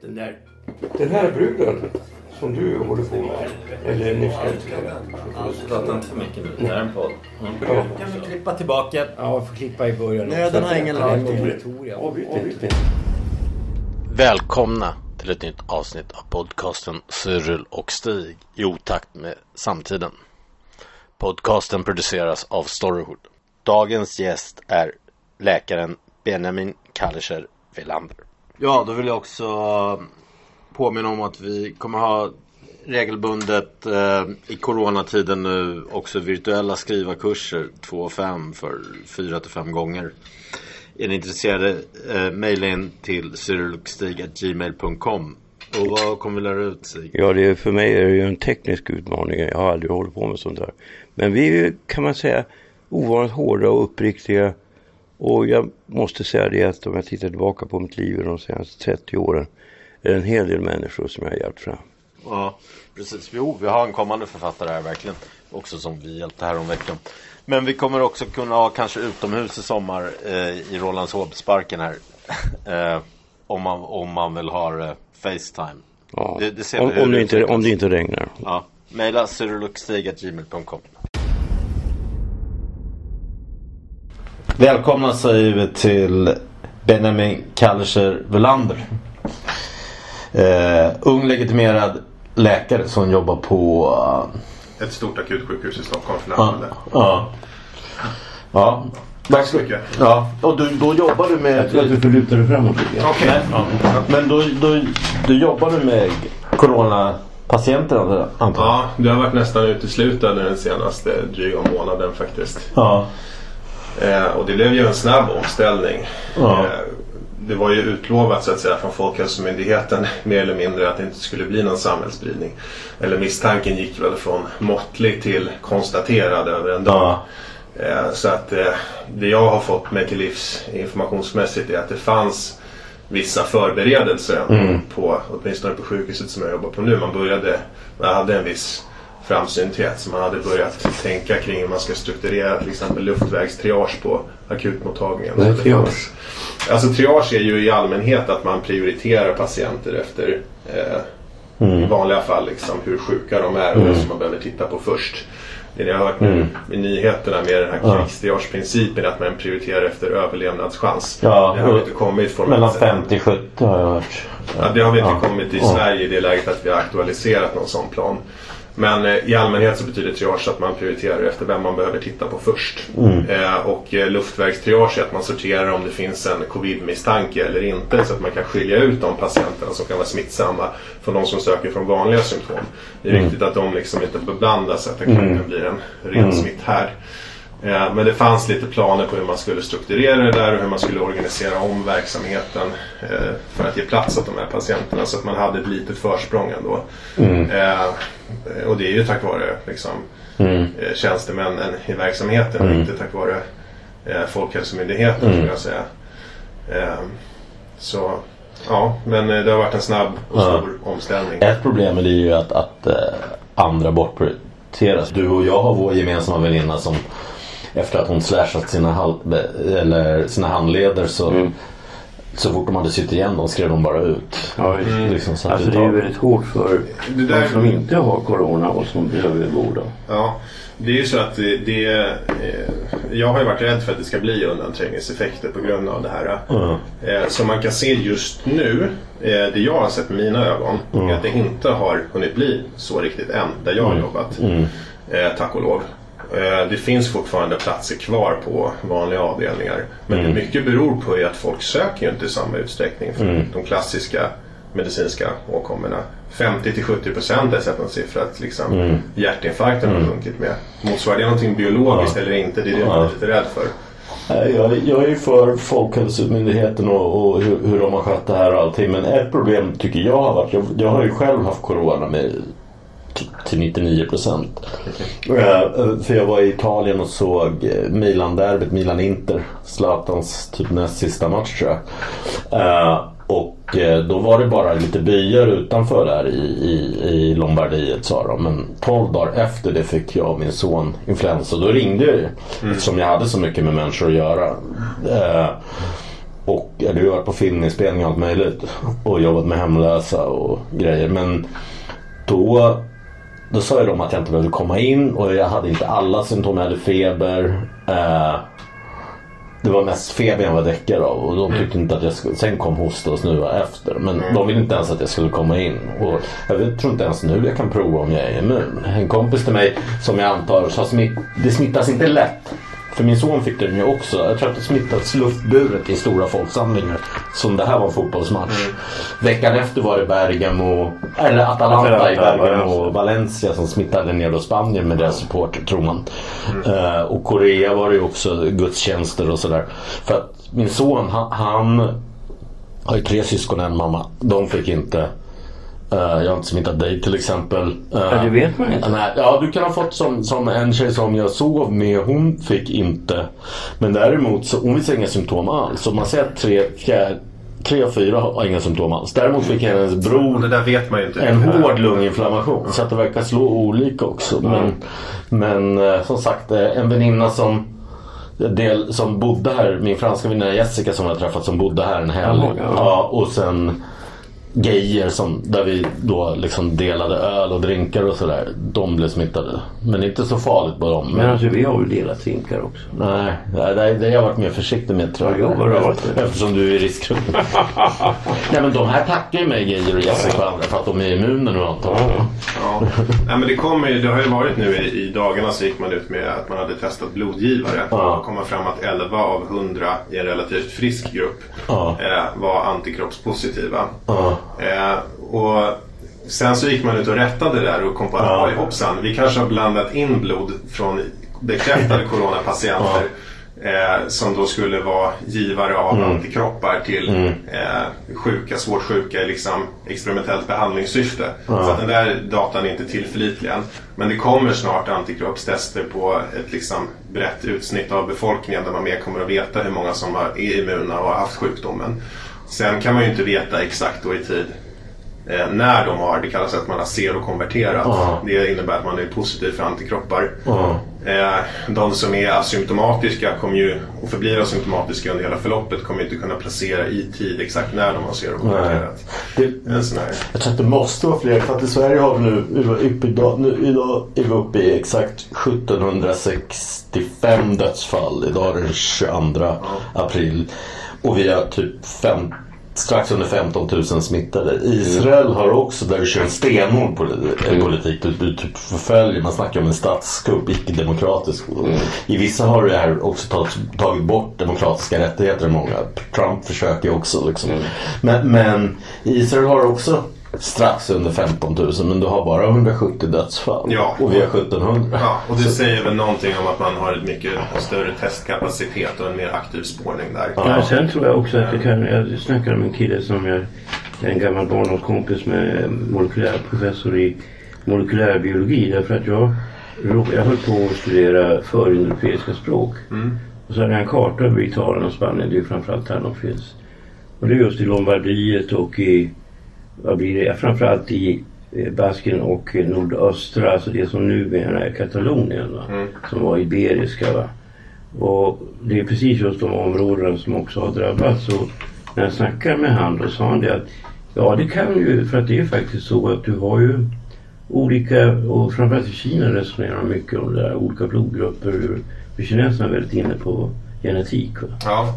Den där... Den här bruden som du håller på med. Eller ni ska inte Prata inte för mycket nu. Det här är en podd. Ja. Kan vi klippa tillbaka? Ja, jag får klippa i början. Nöden har ingen lag. Välkomna till ett nytt avsnitt av podcasten Cyril och Stig i otakt med samtiden. Podcasten produceras av Storyhood. Dagens gäst är läkaren Benjamin Kallischer Welander. Ja, då vill jag också påminna om att vi kommer ha regelbundet eh, i coronatiden nu också virtuella skrivarkurser 2 och 5 för 4 till 5 gånger. Är ni intresserade, eh, mejla in till cyrilochstig.gmail.com. Och vad kommer vi lära ut Stig? Ja, det är, för mig är det ju en teknisk utmaning. Jag har aldrig hållit på med sånt där. Men vi är ju, kan man säga, ovanligt hårda och uppriktiga. Och jag måste säga det att om jag tittar tillbaka på mitt liv de senaste 30 åren. Är det en hel del människor som jag har hjälpt fram. Ja, precis. Jo, vi har en kommande författare här verkligen. Också som vi hjälpte här om veckan. Men vi kommer också kunna ha kanske utomhus i sommar eh, i Rålambshovsparken här. eh, om, man, om man vill ha eh, Facetime. Ja. Det- det om, om, det inte, om det inte regnar. Ja, mejla cyrilochstig.gmail.com Välkomna säger vi till Benjamin Kallischer Welander. Eh, ung legitimerad läkare som jobbar på... Ett stort akutsjukhus i Stockholm för närvarande. ja. ja. Tack så mycket. Ja, och du, då jobbar du med... Jag tror att du får luta dig framåt lite. Okej. Ja. Men då, då, då jobbar du med coronapatienter antar jag? Ja, det har varit nästan uteslutande den senaste dryga månaden faktiskt. Ja. Eh, och det blev ju en snabb omställning. Ja. Eh, det var ju utlovat så att säga från Folkhälsomyndigheten mer eller mindre att det inte skulle bli någon samhällsspridning. Eller misstanken gick väl från måttlig till konstaterad över en dag. Eh, så att eh, det jag har fått mig till livs informationsmässigt är att det fanns vissa förberedelser ändå på, åtminstone på sjukhuset som jag jobbar på nu. Man började, man hade en viss framsynthet så man hade börjat tänka kring hur man ska strukturera till exempel luftvägstriage på akutmottagningen. Det triage? Alltså triage är ju i allmänhet att man prioriterar patienter efter eh, i vanliga fall liksom, hur sjuka de är och det som man behöver titta på först. Det ni har hört nu i nyheterna med den här krigstriageprincipen är att man prioriterar efter överlevnadschans. Ja, det har inte kommit formellt Mellan sett. 50 och 70 har jag hört. Ja, det har vi inte Ja. kommit i Ja. Sverige i det läget att vi har aktualiserat någon sån plan. Men eh, i allmänhet så betyder triage att man prioriterar efter vem man behöver titta på först. Eh, och eh, luftvägstriage är att man sorterar om det finns en covid-misstanke eller inte så att man kan skilja ut de patienterna som kan vara smittsamma från de som söker från vanliga symptom. Det är viktigt att de liksom inte beblandas så att det kan bli en ren smitthärd. Eh, Men det fanns lite planer på hur man skulle strukturera det där och hur man skulle organisera om verksamheten eh, för att ge plats åt de här patienterna så att man hade ett litet försprång ändå. Eh, Och det är ju tack vare liksom, eh, tjänstemännen i verksamheten och inte tack vare Folkhälsomyndigheten skulle jag säga. Så ja, men det har varit en snabb och stor omställning. Ett problem är ju att, att andra bortprioriteras. Du och jag har vår gemensamma väninna som efter att hon slashat sina, hal- eller sina handleder så så fort de hade sytt igen dem skrev de bara ut. Ja, visst. Liksom, så Alltså det är ju väldigt hårt för Det där- de som inte har corona och som behöver vård. Ja, det är ju så att det, det eh, Jag har ju varit rädd för att det ska bli undanträngningseffekter på grund av det här. Eh, som man kan se just nu, eh, det jag har sett med mina ögon, är att det inte har hunnit bli så riktigt än där jag har jobbat. Eh, tack och lov. Eh, Det finns fortfarande platser kvar på vanliga avdelningar. Men det mycket beror på är att folk söker ju inte i samma utsträckning för de klassiska medicinska åkommorna. 50-70 procent har jag sett någon siffra att liksom hjärtinfarkten har sjunkit med. Motsvarar det någonting biologiskt eller inte? Det är det man är lite rädd för. Jag, jag är ju för Folkhälsomyndigheten och, och hur, hur de har skött det här och allting. Men ett problem tycker jag har varit, jag, jag har ju själv haft corona med till 99 procent. För jag var i Italien och såg eh, Milan-derbyt, Milan-Inter. Zlatans typ näst sista match tror jag. Eh, Och eh, då var det bara lite byar utanför där i, i, i Lombardiet sa de. Men 12 dagar efter det fick jag och min son influensa. Då ringde jag ju. Eftersom jag hade så mycket med människor att göra. Eh, och jag hade varit på filminspelning och allt möjligt. Och jobbat med hemlösa och grejer. Men då, då sa ju de att jag inte behövde komma in. Och jag hade inte alla symptom. Jag hade feber. Eh, det var mest feber jag var däckad av. Och de tyckte inte att jag skulle... Sen kom hosta och snuva efter. Men de ville inte ens att jag skulle komma in. Och jag vet, tror inte ens nu jag kan prova om jag är immun. En kompis till mig som jag antar sa smitt, det smittas inte lätt. För min son fick den ju också. Jag tror att det smittats luftburet i stora folksamlingar. Som det här var en fotbollsmatch. Veckan efter var det Bergamo, eller Atalanta i Atalanta, Bergamo Valencia. och Valencia som smittade ner då Spanien med deras supporter tror man. Eh, och Korea var det ju också gudstjänster och sådär. För att min son han, han har ju tre syskon och en mamma. De fick inte. Eh, jag har inte smittat dig till exempel. Eh, Ja, det vet man inte. Nej, ja, du kan ha fått som, som en tjej som jag sov med. Hon fick inte. Men däremot så hon visar inga symptom alls. Så man säger att tre, fjär, tre och fyra har inga symptom alls. Däremot fick hennes bror det där vet man ju inte. en hård lunginflammation. Så att det verkar slå olika också. Men, men eh, som sagt, eh, en väninna som del, som bodde här, min franska väninna Jessica som jag träffat som bodde här en helg. Ja, och sen Geijer som, där vi då liksom delade öl och drinkar och sådär. De blev smittade. Men inte så farligt på dem. Men alltså vi har väl delat drinkar också. Nej, det, det, har jag varit mer försiktig med tror jag. Ja, har varit. Eftersom du är i riskgruppen. Nej men de här tackar ju mig Geijer och Jessica och andra för att de är immuna nu antagligen. Ja. Nej, men det, kommer ju, det har ju varit nu i, i dagarna så gick man ut med att man hade testat blodgivare. Ja. Och kom fram att 11 av 100 i en relativt frisk grupp Ja. eh, var antikroppspositiva. Ja. Eh, och sen så gick man ut och rättade det där och kom på att Ja. ja. hoppsan, vi kanske har blandat in blod från bekräftade coronapatienter. Eh, som då skulle vara givare av Mm. antikroppar till eh, sjuka, svårt sjuka i liksom experimentellt behandlingssyfte. Så att den där datan är inte tillförlitlig än. Men det kommer snart antikroppstester på ett liksom brett utsnitt av befolkningen där man mer kommer att veta hur många som är immuna och har haft sjukdomen. Sen kan man ju inte veta exakt då i tid eh, när de har, det kallas att man har serokonverterat. Ja. Det innebär att man är positiv för antikroppar. Ja. Eh, de som är asymptomatiska kommer ju, och förblir asymptomatiska under hela förloppet kommer ju inte kunna placera i tid exakt när de har serokonverterat. Det. Jag tror att det måste vara fler. För att i Sverige har vi nu, idag, nu, idag är vi uppe i exakt 1765 dödsfall. Idag är det den 22 april. Och vi har typ fem, strax under 15 000 smittade. Israel har också, där du kör en stenhård eh, politik. Du, du typ förföljer, man snackar om en statskupp, icke-demokratisk. I vissa har det här också tagit, tagit bort demokratiska rättigheter. Många. Trump försöker också liksom. Men, men Israel har också strax under 15 000 men du har bara 170 dödsfall. Ja. Och vi har 1700. Ja, och det säger väl någonting om att man har ett mycket större testkapacitet och en mer aktiv spårning där. Ja, sen tror jag också att det kan... Jag snackade med en kille som jag... En gammal barndomskompis med molekylärprofessor i molekylärbiologi. Därför att jag, jag höll på att studera föreuropeiska språk. Och så hade jag en karta över Italien och Spanien. Det är ju framförallt här de finns. Och det är just i Lombardiet och i... Vad blir det? Framförallt i eh, Baskien och eh, nordöstra, alltså det som numera är Katalonien. Va? Som var iberiska. Va? Och det är precis just de områdena som också har drabbats. Och när jag snackade med han då sa han det att ja det kan ju, för att det är faktiskt så att du har ju olika, och framförallt i Kina resonerar mycket om det där, olika blodgrupper. För kineserna är väldigt inne på genetik. Va? Ja.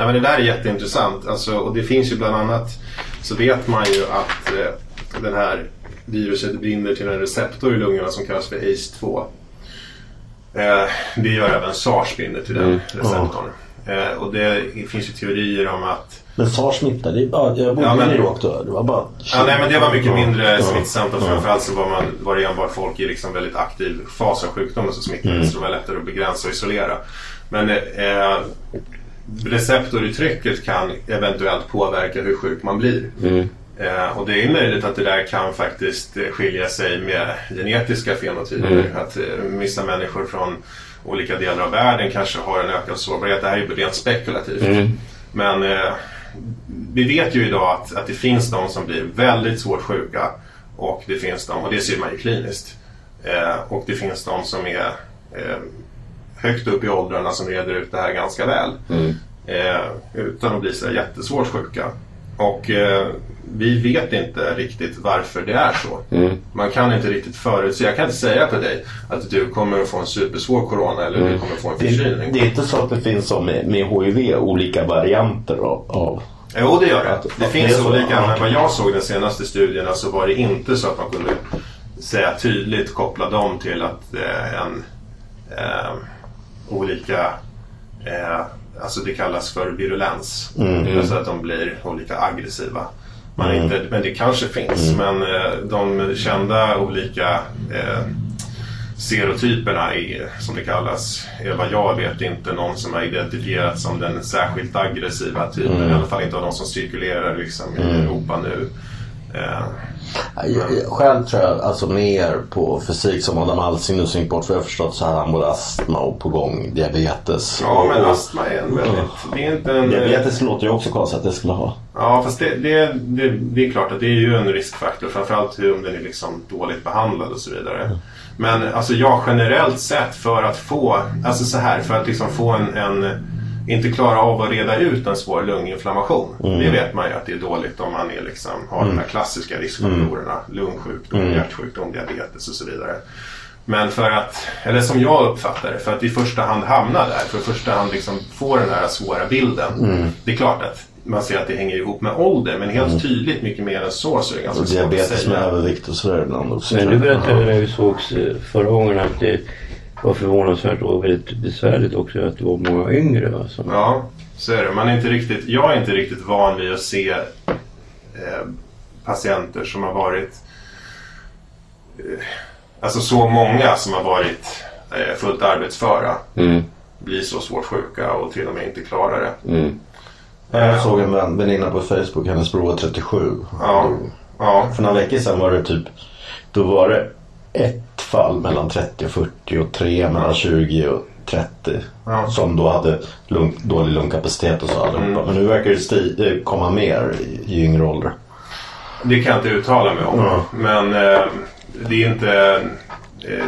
Ja men det där är jätteintressant. Alltså, och det finns ju bland annat så vet man ju att eh, den här viruset binder till en receptor i lungorna som kallas för ACE2. Eh, det gör även SARS binder till den receptorn. Eh, och det finns ju teorier om att Men SARS smittade, ja, jag bodde Ja, men- i New York då. Det var bara... Ja, nej, men det var mycket mindre Ja. smittsamt och framförallt så var, man, var det enbart folk i liksom väldigt aktiv fas av sjukdomen som smittades. Så det var lättare att begränsa och isolera. Men eh, receptoruttrycket kan eventuellt påverka hur sjuk man blir. Mm. Eh, och det är möjligt att det där kan faktiskt eh, skilja sig med genetiska fenotyper. Mm. Att eh, vissa människor från olika delar av världen kanske har en ökad sårbarhet. Det här är ju rent spekulativt. Mm. Men eh, vi vet ju idag att, att det finns de som blir väldigt svårt sjuka och det finns de, och det ser man ju kliniskt. Eh, och det finns de som är eh, högt upp i åldrarna som reder ut det här ganska väl. Mm. Eh, utan att bli så jättesvårt sjuka. Och eh, vi vet inte riktigt varför det är så. Mm. Man kan inte riktigt förutse. Jag kan inte säga till dig att du kommer att få en supersvår corona eller du kommer att få en förkylning. det är inte så att det finns som med, med HIV olika varianter av, av Jo, det gör det. Att- Det att finns olika, men vad jag såg de senaste studierna så var det inte så att man kunde säga tydligt koppla dem till att eh, en eh, olika, eh, alltså det kallas för virulens. Alltså att de blir olika aggressiva. Man inte, men det kanske finns, men eh, de kända olika eh, serotyperna är, som det kallas, är vad jag vet inte någon som har identifierats som den särskilt aggressiva typen. I alla fall inte av de som cirkulerar liksom, i Europa nu. Eh, Själv tror jag alltså mer på fysik som Adam Alsing nu gick bort. För jag har förstått så här han både astma och på gång diabetes. ja, men och, astma är en väldigt... Det är inte en... och diabetes låter ju också konstigt att det skulle ha. Ja, fast det, det, det, det är klart att det är ju en riskfaktor. Framförallt hur om den är liksom dåligt behandlad och så vidare. Men alltså jag generellt sett för att få, alltså så här, för att liksom få en, en inte klara av att reda ut en svår lunginflammation. Det vet man ju att det är dåligt om man är liksom, har de här klassiska riskfaktorerna. Lungsjukdom, hjärtsjukdom, diabetes och så vidare. Men för att, eller som jag uppfattar det, för att i första hand hamna där, för att i första hand liksom få den här svåra bilden. Det är klart att man ser att det hänger ihop med ålder, men helt tydligt mycket mer än så så är det ganska Och svårt att diabetes med säga. övervikt och sådär ibland också. Men du berättade när vi sågs eh, förra gången att det var förvånansvärt och väldigt besvärligt också att det var många yngre. Va, som, Ja, så är det. Man är inte riktigt, jag är inte riktigt van vid att se eh, patienter som har varit eh, Alltså så många som har varit eh, fullt arbetsföra Mm, blir så svårt sjuka och till och med inte klarar det. mm, Jag såg en vän, väninna på Facebook, hennes bror var 37. Ja, ja, För några veckor sedan var det typ, då var det ett fall mellan 30 och 40 och tre mellan 20 och 30. Ja. Som då hade lung, dålig lungkapacitet och så allihopa. Men nu verkar det sti, komma mer i, i yngre ålder. det kan jag inte uttala mig om. Ja. Men eh, det är inte... Eh,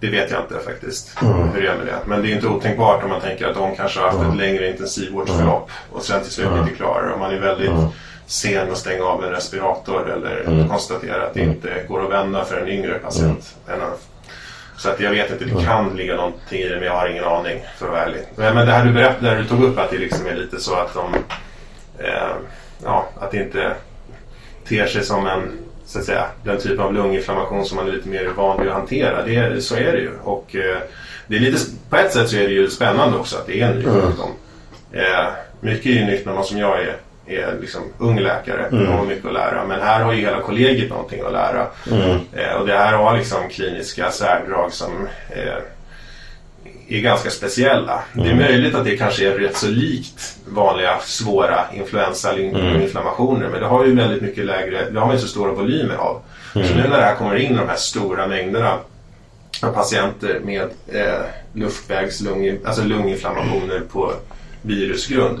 det vet jag inte faktiskt hur det är med det. Men det är inte otänkbart om man tänker att de kanske har haft ett längre intensivvårdsförlopp och sen till slut inte klarar det. Om man är väldigt sen att stänga av en respirator eller konstatera att det inte går att vända för en yngre patient. en- Så att jag vet inte, det kan ligga någonting i det men jag har ingen aning för att vara ärlig. Men, det här du berättade, du tog upp att det liksom är lite så att de... Eh, ja, att det inte ter sig som en, så att säga, den typ av lunginflammation som man är lite mer van vid att hantera. Det, så är det ju. Och eh, det är lite, på ett sätt så är det ju spännande också att det är en ny sjukdom. Eh, mycket är ju nytt när man som jag är, är liksom ung läkare och har mycket att lära. Men här har ju hela kollegiet någonting att lära. Eh, och det här har liksom kliniska särdrag som eh, är ganska speciella. Det är möjligt att det kanske är rätt så likt vanliga svåra influensainflammationer men det har ju väldigt mycket lägre, det har man ju så stora volymer av. Så nu när det här kommer in de här stora mängderna av patienter med eh, luftvägslung, alltså lunginflammationer på virusgrund.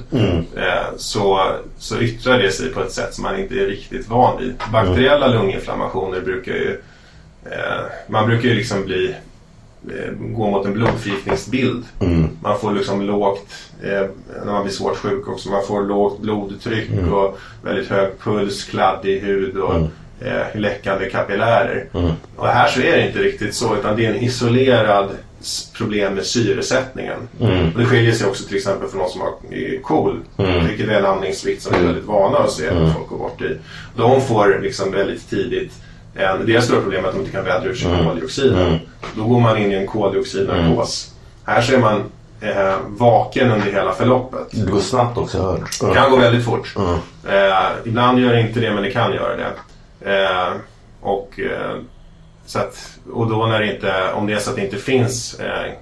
Eh, så, så yttrar det sig på ett sätt som man inte är riktigt van vid. Bakteriella lunginflammationer brukar ju eh, man brukar ju liksom bli eh, gå mot en blodförgiftningsbild. Man får liksom lågt, när man blir svårt sjuk också, man får lågt blodtryck och väldigt hög puls, kladdig hud och eh, läckande kapillärer. Och här så är det inte riktigt så utan det är en isolerad problem med syresättningen. Och det skiljer sig också till exempel från någon som har eh, KOL, vilket är en andningssvikt som vi är väldigt vana att se att folk går bort i. De får liksom väldigt tidigt en, deras stora problem är att de inte kan vädra ut sig koldioxiden. Då går man in i en koldioxidnarkos. Här så är man eh, vaken under hela förloppet. Det går snabbt också, jag hör. Det kan gå väldigt fort. Eh, ibland gör det inte det, men det kan göra det. Eh, och, eh, så att, och då när det inte, om det är så att det inte finns eh,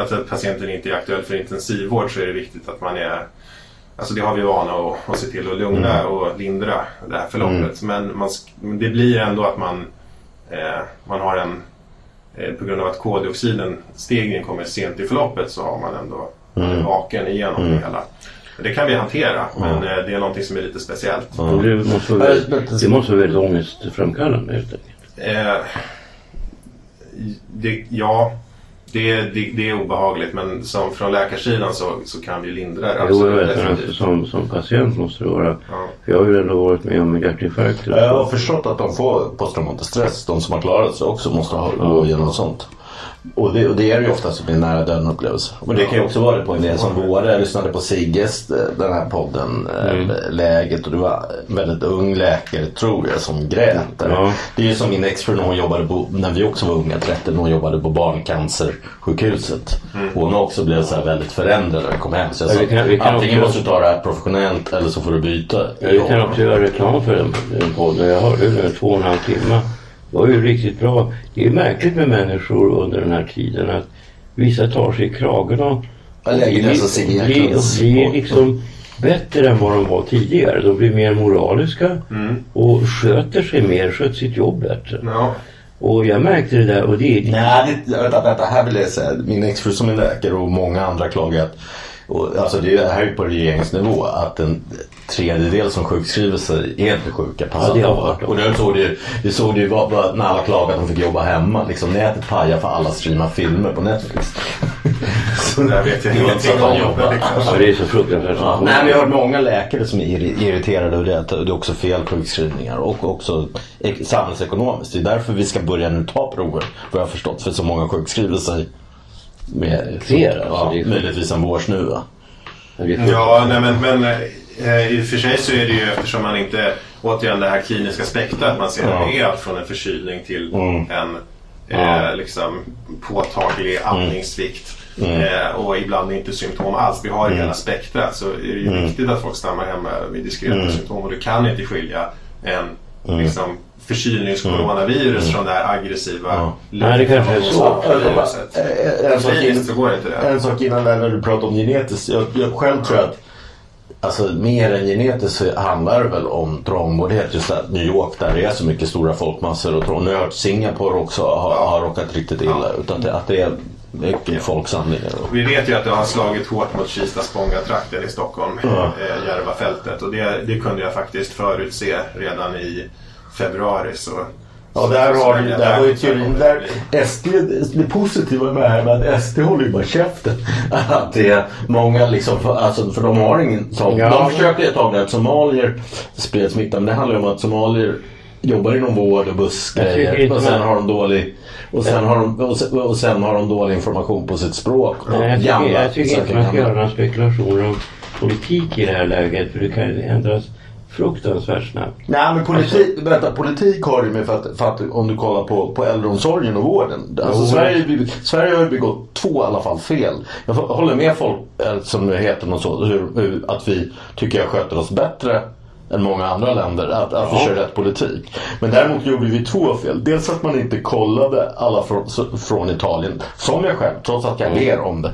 alltså att patienten inte är aktuell för intensivvård så är det viktigt att man är Alltså det har vi vana att, att se till att lugna och lindra det här förloppet. Men man, det blir ändå att man, eh, man har en eh, på grund av att koldioxiden stegringen kommer sent i förloppet så har man ändå är vaken igenom det hela. Det kan vi hantera men eh, det är någonting som är lite speciellt. Och det, måste vara, väldigt- det måste vara väldigt ångestframkallande helt enkelt. Eh, det, ja, det, det, det är obehagligt men som från läkarsidan så, så kan vi lindra det. Jo, jag vet men alltså, som, som patient måste det vara. Ja. För jag har ju ändå varit med om en hjärtinfarkt. Jag har förstått att de får posttraumatisk stress. De som har klarat sig också måste ha, gå igenom sånt. Och det, och det är ju ofta som en nära döden upplevelse. Och det kan ju också vara på en del som våra. Jag lyssnade på Sigges, eh, den här podden, eh, Läget. Och det var en väldigt ung läkare, tror jag, som grät. Ja. Det är ju som min exfru när hon jobbade på, när vi också var unga, 30, när hon jobbade på barncancersjukhuset. Hon också blev så här väldigt förändrad när hon kom hem. Så jag Ja, sa, vi kan- vi kan antingen också- måste du ta det här professionellt eller så får du byta. Vi kan också göra reklam för den, den podden. Jag hörde den två och en halv timme. Var ju riktigt bra. Det är märkligt med människor under den här tiden att vissa tar sig i kragen och, blir, och liksom bättre än vad de var tidigare. De blir mer moraliska och sköter sig mer, sköter sitt jobb bättre. Ja. Och jag märkte det där och det är... Nej, det, vänta, vänta, här vill jag säga. Min exfru som är läkare och många andra klagar att och, alltså det är- det här är ju på regeringsnivå att en tredjedel som sjukskriver sig är inte sjuka. Ja, det har. Och det såg du, det såg du ju vad- vad- när alla klagade att de fick jobba hemma. Liksom, nätet pajar för alla streamar filmer på Netflix. Så Det där vet jag det var ingenting om. jobbar. Ja, det är så fruktansvärt. Ja, nej, men jag har hört många läkare som är irri- irriterade över det. att Det är också fel sjukskrivningar och också ek- samhällsekonomiskt. Det är därför vi ska börja nu ta prover, vad jag har förstått. För så många sjukskriver sig med Fler, alltså, ja, möjligtvis en vårsnuva. Ja, nej, men, men eh, i och för sig så är det ju eftersom man inte, återigen det här kliniska spektrat, man ser Ja. att det är allt från en förkylning till Mm. en Ja. eh, liksom, påtaglig andningssvikt. Mm. Eh, och ibland inte symptom alls. Vi har hela spektrat så är det ju Mm. viktigt att folk stannar hemma vid diskreta symptom. Och du kan inte skilja en Mm. liksom, förkylningscoronavirus från det här aggressiva Ja. Nej, det kanske är så. En sak Kliniskt så går inte det. En sak innan där när du pratar om genetiskt. Jag, jag själv tror att Alltså mer än genetiskt så handlar det väl om trångboddhet. Just att New York där det är så mycket stora folkmassor och trång. Nu har jag hört Singapore också har, har råkat riktigt illa. Utan det, att det är mycket folksamlingar. Och, Vi vet ju att det har slagit hårt mot Kista Spånga-trakten i Stockholm, Ja. eh, Järvafältet. Och det, det kunde jag faktiskt förutse redan i februari. Så, Ja, där, har du, där var ju teorin. Där, SD, det positiva med det här med att SD håller ju bara käften. Att det är många liksom, för, alltså, för de har ingen sån. Ja. De försökte ett tag att somalier spred smittan. Men det handlar ju om att somalier jobbar inom vård och bussgrejer. Och sen har de dålig och sen har de, och sen, och sen har de dålig information på sitt språk. Nej, jag tycker, jag tycker inte man ska göra några spekulationer om politik i det här läget. För det kan ju ändras fruktansvärt snabbt. Nej men politik, vänta, politik har ju med för att, för att om du kollar på, på äldreomsorgen och vården. Alltså. Sverige, Sverige har ju begått två i alla fall fel. Jag håller med folk eh, som nu heter något så, att vi tycker jag sköter oss bättre än många andra länder. Att, att vi Ja. kör rätt politik. Men däremot gjorde vi två fel. Dels att man inte kollade alla från, från Italien. Som jag själv, trots att jag ler om det.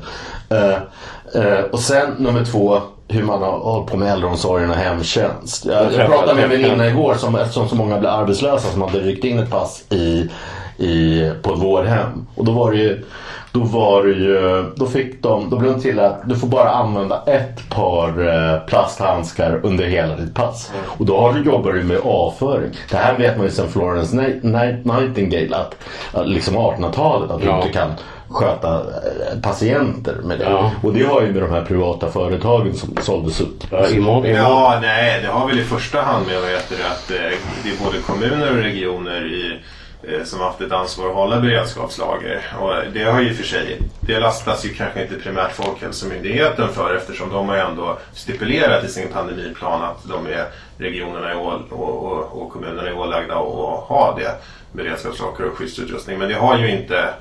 Eh, eh, och sen nummer två hur man har hållit på med äldreomsorgen och hemtjänst. Jag, jag pratade med en väninna igår som eftersom så många blev arbetslösa som hade ryckt in ett pass i, i, på vårdhem. Och då var det ju då var det ju, då fick de, då blev de till att du får bara använda ett par eh, plasthandskar under hela ditt pass. Och då har du, jobbar du med avföring. Det här vet man ju sedan Florence Night- Night- Nightingale att, att liksom 1800-talet att du Ja. inte kan sköta eh, patienter med det. Ja. Och det har ju med de här privata företagen som såldes ut. Ja, imorgon, imorgon. Ja, nej, det har väl i första hand med det, att eh, det är både kommuner och regioner i, eh, som haft ett ansvar att hålla beredskapslager. Och det har ju för sig, det lastas ju kanske inte primärt Folkhälsomyndigheten för eftersom de har ju ändå stipulerat i sin pandemiplan att de är regionerna är och, och, och kommunerna är ålagda att ha det beredskapslager och skyddsutrustning. Men det har ju inte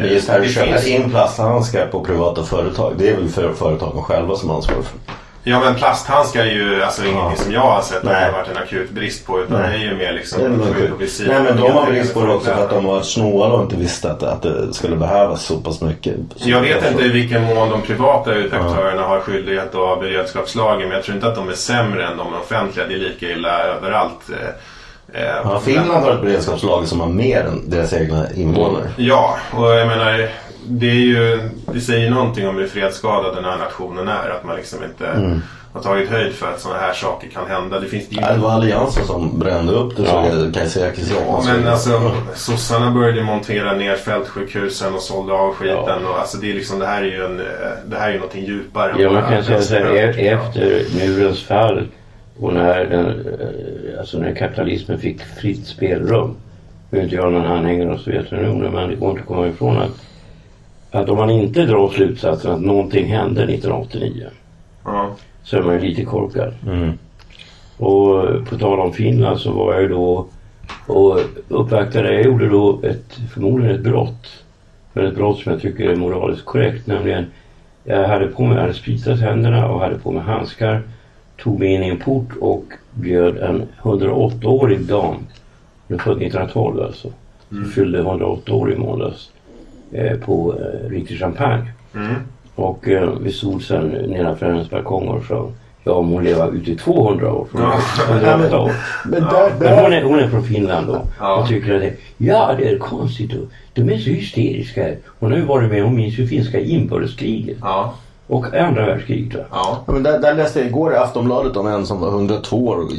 Men just här det att köpa finns- in plasthandskar på privata företag. Det är väl för företagen själva som ansvarar för. Ja men plasthandskar är ju alltså ingenting som jag har sett att det har varit en akut brist på. Utan Nej. det är ju mer liksom visir. Nej men de har brist på det också för att de var snåla och inte visste att, att det skulle behövas så pass mycket. Jag vet inte i vilken mån de privata aktörerna har skyldighet att ha beredskapslager men jag tror inte att de är sämre än de offentliga. Det är lika illa överallt. Eh, eh, Ja, Finland har ett beredskapslag som har mer än deras egna invånare. Ja, och jag menar det är ju, det säger någonting om hur fredsskadad den här nationen är. Att man liksom inte Mm. har tagit höjd för att sådana här saker kan hända. Det finns ju Ja, Det var Alliansen som brände upp det Kajsa Ekisson. Ja, men alltså sossarna började montera ner fältsjukhusen och sålde av skiten. Och, alltså, det, är liksom, det här är ju en, eh, det här är någonting djupare. Ja, man kan säga så här, e- ja. efter murens fall och när, den, eh, alltså när kapitalismen fick fritt spelrum. Nu är inte jag någon anhängare av Sovjetunionen men det går inte att komma ifrån att, att om man inte drar slutsatsen att någonting hände 1989 Ja. så är man ju lite korkad. Mm. Och på tal om Finland så var jag ju då och uppvaktade, jag gjorde då ett, förmodligen ett brott. Men ett brott som jag tycker är moraliskt korrekt. Nämligen, jag hade på mig, jag hade spritat händerna och hade på mig handskar. Tog mig in i en port och bjöd en 108-årig dam. Hon är född 1912 alltså. Mm. Fyllde 108 år i måndags. Eh, på eh, riktig champagne. Mm. Och eh, vi stod sen nedanför hennes balkong och sa Ja, om hon lever ut i 200 år. Från Ja. 108 år. Men där, Men hon är, hon är från Finland då. Ja. Och tycker att det, ja det är konstigt. De är så hysteriska. Hon har ju varit med, hon minns ju finska inbördeskriget. Ja. Och andra världskriget. Ja. Men där, där läste jag igår i Aftonbladet om en som var 102 år och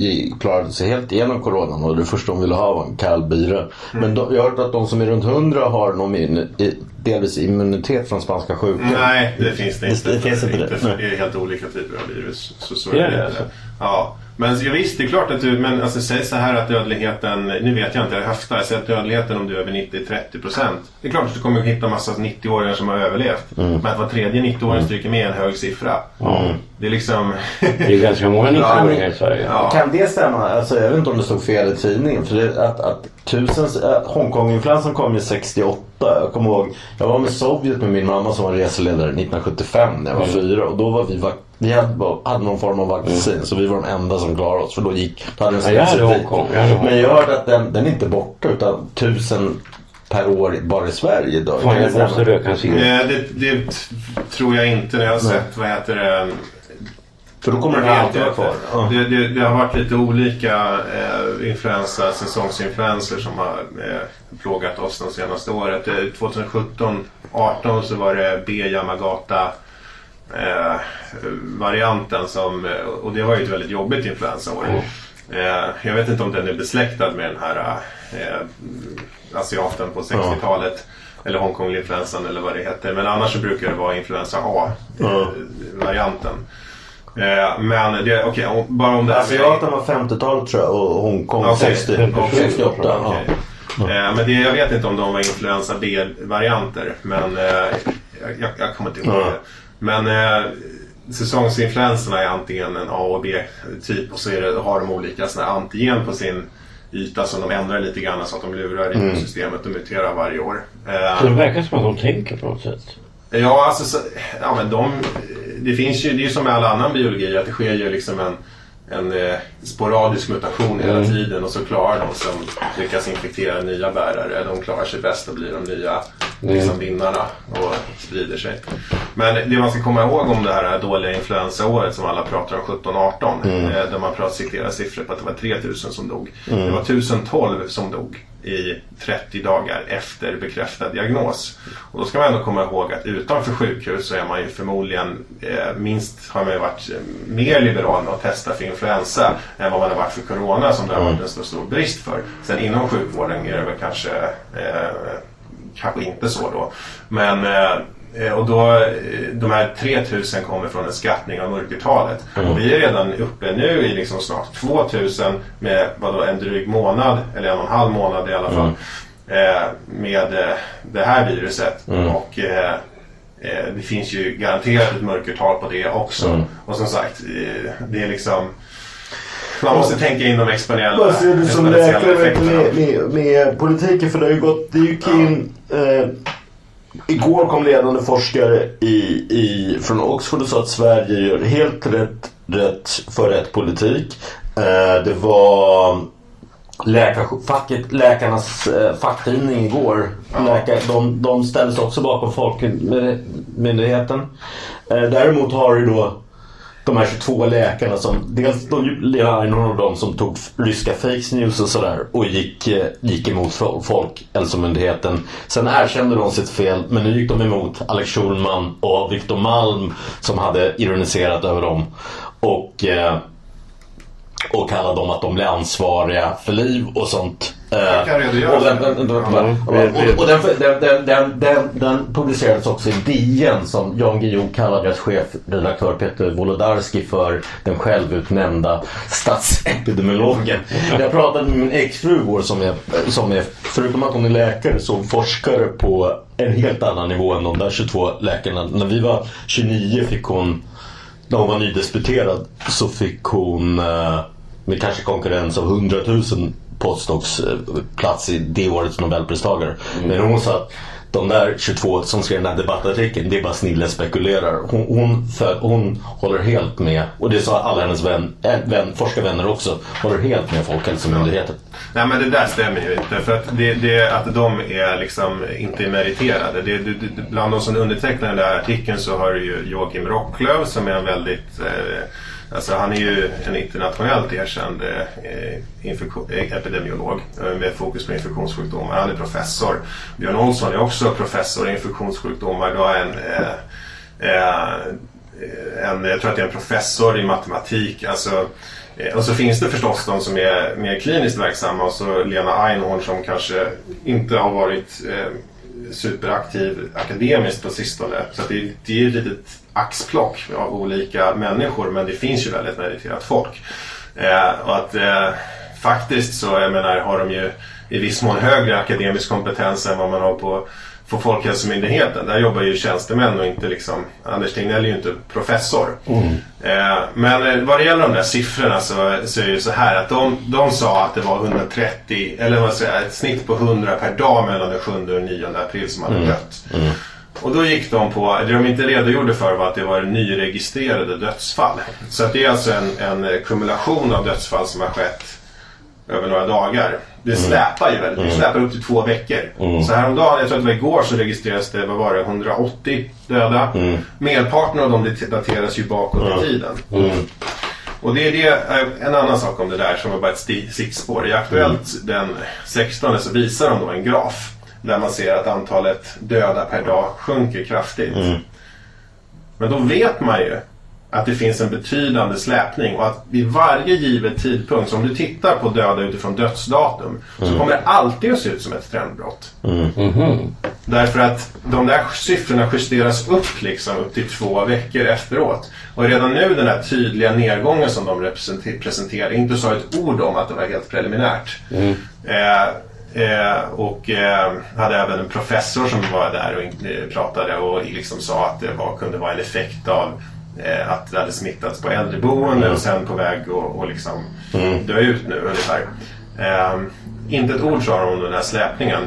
klarade sig helt igenom coronan och det första de ville ha var en kall bira. Men då, jag har hört att de som är runt 100 har någon i- delvis immunitet från spanska sjukan. Nej, det finns det Det- inte. det finns inte det. Det är helt olika typer av virus. Så, så Det är är det det. Ja. Men jag visst, det är klart att du, men alltså, säg så här att dödligheten, nu vet jag inte, jag höftar, säg att dödligheten om du är över 90 är 30 procent. Det är klart att du kommer att hitta massa 90-åringar som har överlevt. Men att var tredje 90-åring stryker med en hög siffra. Det är liksom... Det är ganska många 90-åringar i Sverige. Ja. Kan det stämma? Alltså, jag vet inte om det stod fel i tidningen. För det, att, att tusen, äh, Hongkong-influensan kom ju 68. Jag kommer ihåg, jag var med Sovjet med min mamma som var reseledare 1975 när jag var fyra. Och då var vi, vac- vi hade, hade någon form av vaccin. Så vi var de enda som klarade oss. För då gick, då hade den Ja, jag hade Hongkong. Men jag hörde att den, den är inte borta utan tusen per år bara i Sverige idag. Fan, jag måste röka en cigarett. Eh, Det, det tror jag inte när jag har sett, vad heter det, För då kommer den vet alltid vara kvar. Ja. Det, det, det har varit lite olika eh, influensa, säsongsinfluenser som har eh, plågat oss de senaste året. Eh, 2017, 18 så var det B Yamagata eh, varianten som, eh, och det var ju ett väldigt jobbigt influensaår. Eh, jag vet inte om den är besläktad med den här eh, asiaten på 60-talet. Eller Hongkong-influensan eller vad det heter. Men annars så brukar det vara influensa A-varianten. Eh, men det, okej, om- bara om det här Asiaten var 50-talet tror jag och Hongkong Okej. 60, 68. Ja. Okej. Eh, men det, jag vet inte om de var influensa B-varianter. Men eh, jag, jag, kommer inte ihåg Ja. det. Men eh, säsongsinfluenserna är antingen en A och B-typ och så är det, har de olika såna antigen på sin yta som de ändrar lite grann så att de lurar immunsystemet och muterar varje år. Eh, Så det verkar som att de tänker på något sätt. Ja, alltså, så, ja, men de, det finns ju, det är ju som med all annan biologi att det sker ju liksom en, en eh, sporadisk mutation hela Mm. tiden och så klarar de som lyckas infektera nya bärare, de klarar sig bäst och blir de nya liksom, vinnarna och sprider sig. Men det man ska komma ihåg om det här dåliga influensaåret som alla pratar om 17-18 eh, där man pratar, citerar siffror på att det var 3000 som dog. Det var 1012 som dog i 30 dagar efter bekräftad diagnos. Och då ska man ändå komma ihåg att utanför sjukhus så är man ju förmodligen eh, minst har man ju varit eh, mer liberal med att testa för influensa än vad man har varit för corona som det har varit en så stor brist för. Sen inom sjukvården är det väl kanske eh, kanske inte så då. Men eh, och då, eh, de här 3000 kommer från en skattning av mörkertalet. Och vi är redan uppe nu i liksom snart 2000 med vadå, en dryg månad, eller en och en halv månad i alla fall. Eh, med eh, det här viruset. Och eh, eh, det finns ju garanterat ett mörkertal på det också. Och som sagt, eh, det är liksom man måste tänka in de exponentiella, Vad ser du som läkare med, med, med politiken? För det har ju gått, det gick in eh, Igår kom ledande forskare i, i, från Oxford och sa att Sverige gör helt rätt, rätt för rätt politik. Eh, det var läkarfacket, läkarnas eh, facktidning igår. Läkar, de, de ställde sig också bakom Folkmyndigheten. Eh, däremot har du då de här 22 läkarna som dels då är Einhorn av dem som tog ryska fake news och sådär och gick, eh, gick emot Folkhälsomyndigheten. Sen erkände de sitt fel men nu gick de emot Alex Schulman och Viktor Malm som hade ironiserat över dem. Och eh, och kallade dem att de blir ansvariga för liv och sånt. Jag kan redogöra och den, för publicerades också i DN som Jan Guillou kallade deras chefredaktör Peter Wolodarski för den självutnämnda statsepidemiologen. Jag pratade med min exfru igår som är, som är, förutom att hon är läkare, så forskare på en helt annan nivå än de där 22 läkarna. När vi var 29 fick hon när hon var nydisputerad så fick hon eh, med kanske konkurrens av 100 000 postdocs eh, plats i det årets nobelpristagare. Men hon sa att de där 22 som skrev den här debattartikeln, det är bara snille spekulerar. Hon, hon, för, hon håller helt med, och det sa alla hennes vän, äh, vän, forskarvänner också, håller helt med Folkhälsomyndigheten. Nej men det där stämmer ju inte. För att, det, det, att de är liksom inte meriterade. Det, det, det, bland de som undertecknar den där artikeln så har du ju Joakim Rocklöv som är en väldigt eh, Alltså han är ju en internationellt erkänd eh, eh epidemiolog eh, med fokus på infektionssjukdomar. Han är professor. Björn Olsson är också professor i infektionssjukdomar. Då en, eh, eh, en, jag tror att det är en professor i matematik. Alltså, och så finns det förstås de som är mer kliniskt verksamma och så Lena Einhorn som kanske inte har varit eh, superaktiv akademiskt på sistone. Så det, det är ett litet axplock av olika människor men det finns ju väldigt meriterat folk. Eh, och att eh, faktiskt så jag menar, har de ju i viss mån högre akademisk kompetens än vad man har på, på Folkhälsomyndigheten. Där jobbar ju tjänstemän och inte liksom, Anders Tegnell är ju inte professor. Eh, men eh, vad det gäller de där siffrorna så, så är det ju så här att de, de sa att det var 130, eller vad säger jag, ett snitt på 100 per dag mellan den 7 och den 9 april som hade dött. Och då gick de på, det de inte redogjorde för var att det var nyregistrerade dödsfall. Så att det är alltså en, en kumulation av dödsfall som har skett över några dagar. Det släpar ju väldigt, det släpar upp till två veckor. Så häromdagen, jag tror att det var igår, så registrerades det, vad var det, 180 döda. Merparten av dem dateras ju bakåt i tiden. Och det är det, eh, en annan sak om det där som var bara ett sti- stickspår. I Aktuellt den 16 så visar de då en graf. Där man ser att antalet döda per dag sjunker kraftigt. Men då vet man ju att det finns en betydande släpning och att vid varje given tidpunkt, så om du tittar på döda utifrån dödsdatum, så kommer det alltid att se ut som ett trendbrott. Därför att de där siffrorna justeras upp liksom upp till två veckor efteråt. Och redan nu den här tydliga nedgången som de presenterar, inte sa ett ord om att det var helt preliminärt. Eh, eh, och eh, hade även en professor som var där och eh, pratade och liksom sa att det var, kunde vara en effekt av eh, att det hade smittats på äldreboende och sen på väg att och liksom dö ut nu ungefär. Eh, inte ett ord sa de om den här släpningen.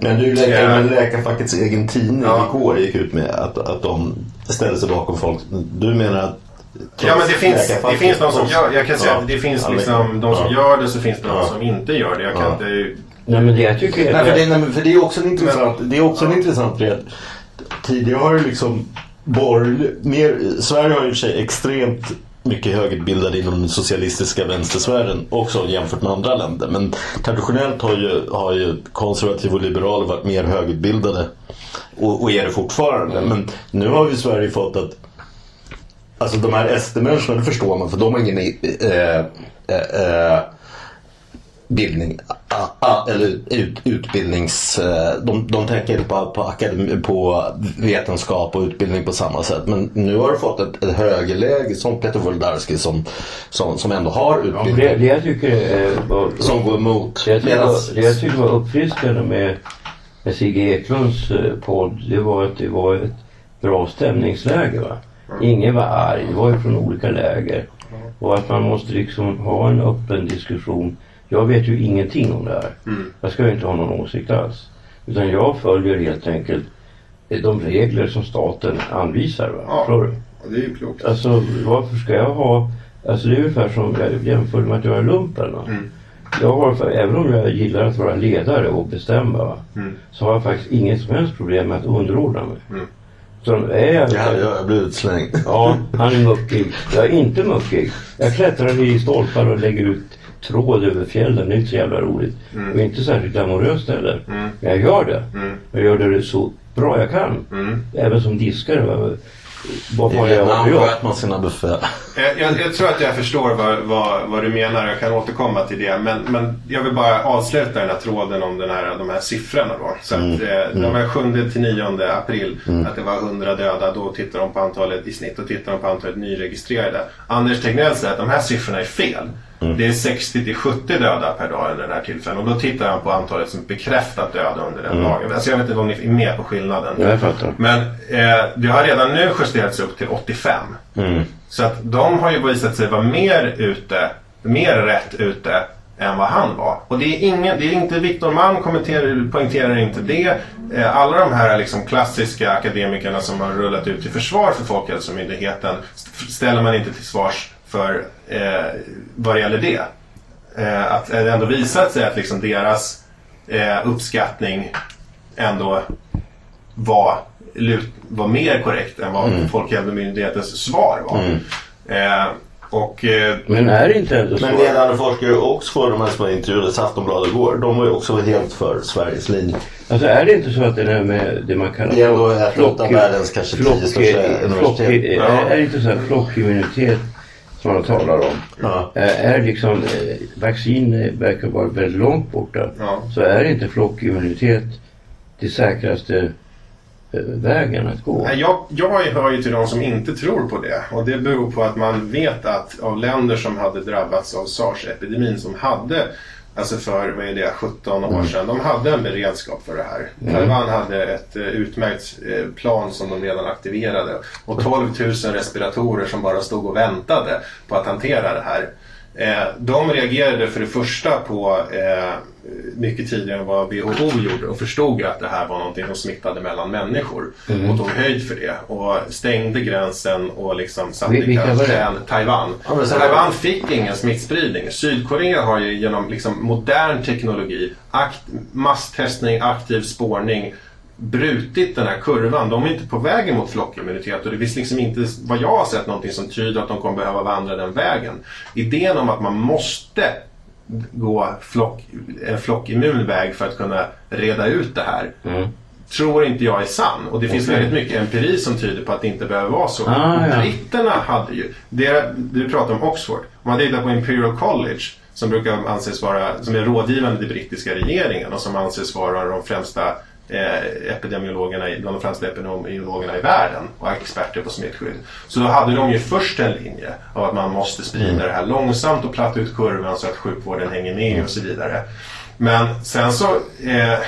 Men nu läkar, Ja. men Läkarfackets egen tidning Ja. igår gick ut med att, att de ställer sig bakom folk. Du menar att Ja men det finns, det finns de som gör, jag kan säga Ja. att det finns liksom de som gör det så finns det de som inte gör det. Jag kan inte... Nej men det jag tycker... Nej, för, det, nej, för det är också en intressant, det är också en intressant grej. Tidigare har det liksom borgerlig, mer, Sverige har ju i och för sig extremt mycket högutbildade inom den socialistiska vänstersfären också jämfört med andra länder. Men traditionellt har ju, har ju konservativa och liberaler varit mer högutbildade och, och är det fortfarande. Men nu har vi i Sverige fått att Alltså de här SD-människorna, det förstår man för de har ingen eh, eh, eh, bildning, ah, ah, eller ut, utbildnings... eh, De, de tänker på, på, akademi, på vetenskap och utbildning på samma sätt. Men nu har du fått ett, ett högerläge som Peter Wolodarski som, som, som ändå har utbildning. Det, det jag tycker eh, var, Som går emot. det jag tycker, Medans- var, det jag tycker var uppfriskande med, med Sigge Eklunds eh, podd det var att det var ett bra stämningsläge. Va? Ingen var arg, det var ju från olika läger. Och att man måste liksom ha en öppen diskussion. Jag vet ju ingenting om det här. Jag ska ju inte ha någon åsikt alls. Utan jag följer helt enkelt de regler som staten anvisar. Va? Ja. Förstår du? Det är ju klokt. Alltså varför ska jag ha... Alltså det är ungefär som jag jämför med att göra lumpen. Va? Mm. Jag har, för- även om jag gillar att vara ledare och bestämma va? Mm. så har jag faktiskt inget som helst problem med att underordna mig. Mm. Så är jag... Ja, jag blir utslängd. Ja, han är muckig. Jag är inte muckig. Jag klättrar i stolpar och lägger ut tråd över fjällen. Det är inte så jävla roligt. Mm. Och inte särskilt glamoröst heller. Mm. Men jag gör det. Mm. Jag gör det så bra jag kan. Mm. Även som diskare. va. Vad I har jag Vietnam för jobb? sköt man sina. Eh, Jag, jag tror att jag förstår vad, vad, vad du menar. Jag kan återkomma till det. Men, men jag vill bara avsluta den här tråden om den här, de här siffrorna. Då. Så att, eh, De här 7 till 9 april, att det var 100 döda. Då tittar de på antalet i snitt och tittar de på antalet nyregistrerade. Anders Tegnell säger att de här siffrorna är fel. Det är 60 till 70 döda per dag under den här tillfällen. Och då tittar han på antalet som bekräftat döda under den dagen. Alltså jag vet inte om ni är med på skillnaden. Ja, jag fattar. Men eh, det har redan nu justerats upp till 85. Så att de har ju visat sig vara mer ute, mer rätt ute än vad han var. Och det är, ingen, det är inte Viktor Malm kommenterar, poängterar inte det. Eh, Alla de här liksom klassiska akademikerna som har rullat ut till försvar för Folkhälsomyndigheten st- ställer man inte till svars för eh, vad det gäller det. Eh, att det ändå visat sig att liksom deras eh, uppskattning ändå var, var mer korrekt än vad Folkhälsomyndighetens svar var. Eh, och eh, Men är det inte ändå så? Men ledande forskare i Oxford, de här som var intervjuade i Aftonbladet igår, de var ju också helt för Sveriges linje. Alltså är det inte så att det där med det man kallar Det är ändå ett flock- av världens kanske tio flock- största flock- universitet. är, är det inte så här flockimmunitet som man talar om? Ja. Eh, Är liksom eh, vaccin eh, verkar vara väldigt långt borta. Ja. Så är inte flockimmunitet det säkraste vägen att gå? Jag, jag hör ju till de som inte tror på det. Och det beror på att man vet att av länder som hade drabbats av sars-epidemin som hade Alltså för, vad är det, 17 år sedan. De hade en beredskap för det här. Taiwan hade ett eh, utmärkt eh, plan som de redan aktiverade. Och 12 000 respiratorer som bara stod och väntade på att hantera det här. Eh, de reagerade för det första på mycket tidigare än vad WHO gjorde och förstod att det här var någonting som smittade mellan människor. Och tog höjd för det och stängde gränsen och liksom satte i karantän Taiwan. Ja, Taiwan fick ingen smittspridning. Sydkorea har ju genom liksom modern teknologi, akt, masstestning, aktiv spårning brutit den här kurvan. De är inte på väg mot flockimmunitet och det finns liksom inte, vad jag har sett, någonting som tyder att de kommer behöva vandra den vägen. Idén om att man måste gå flock, en flockimmun väg för att kunna reda ut det här Mm. tror inte jag är sann. Och det finns Okej. väldigt mycket empiri som tyder på att det inte behöver vara så. Ah, ja. Britterna hade ju, det, du pratar om Oxford, om man tittar på Imperial College som brukar anses vara, som är rådgivande till brittiska regeringen och som anses vara de främsta eh, epidemiologerna, i- bland de främsta epidemiologerna i världen och experter på smittskydd. Så då hade de ju först en linje av att man måste sprida det här långsamt och platta ut kurvan så att sjukvården hänger med och så vidare. Men sen så, eh,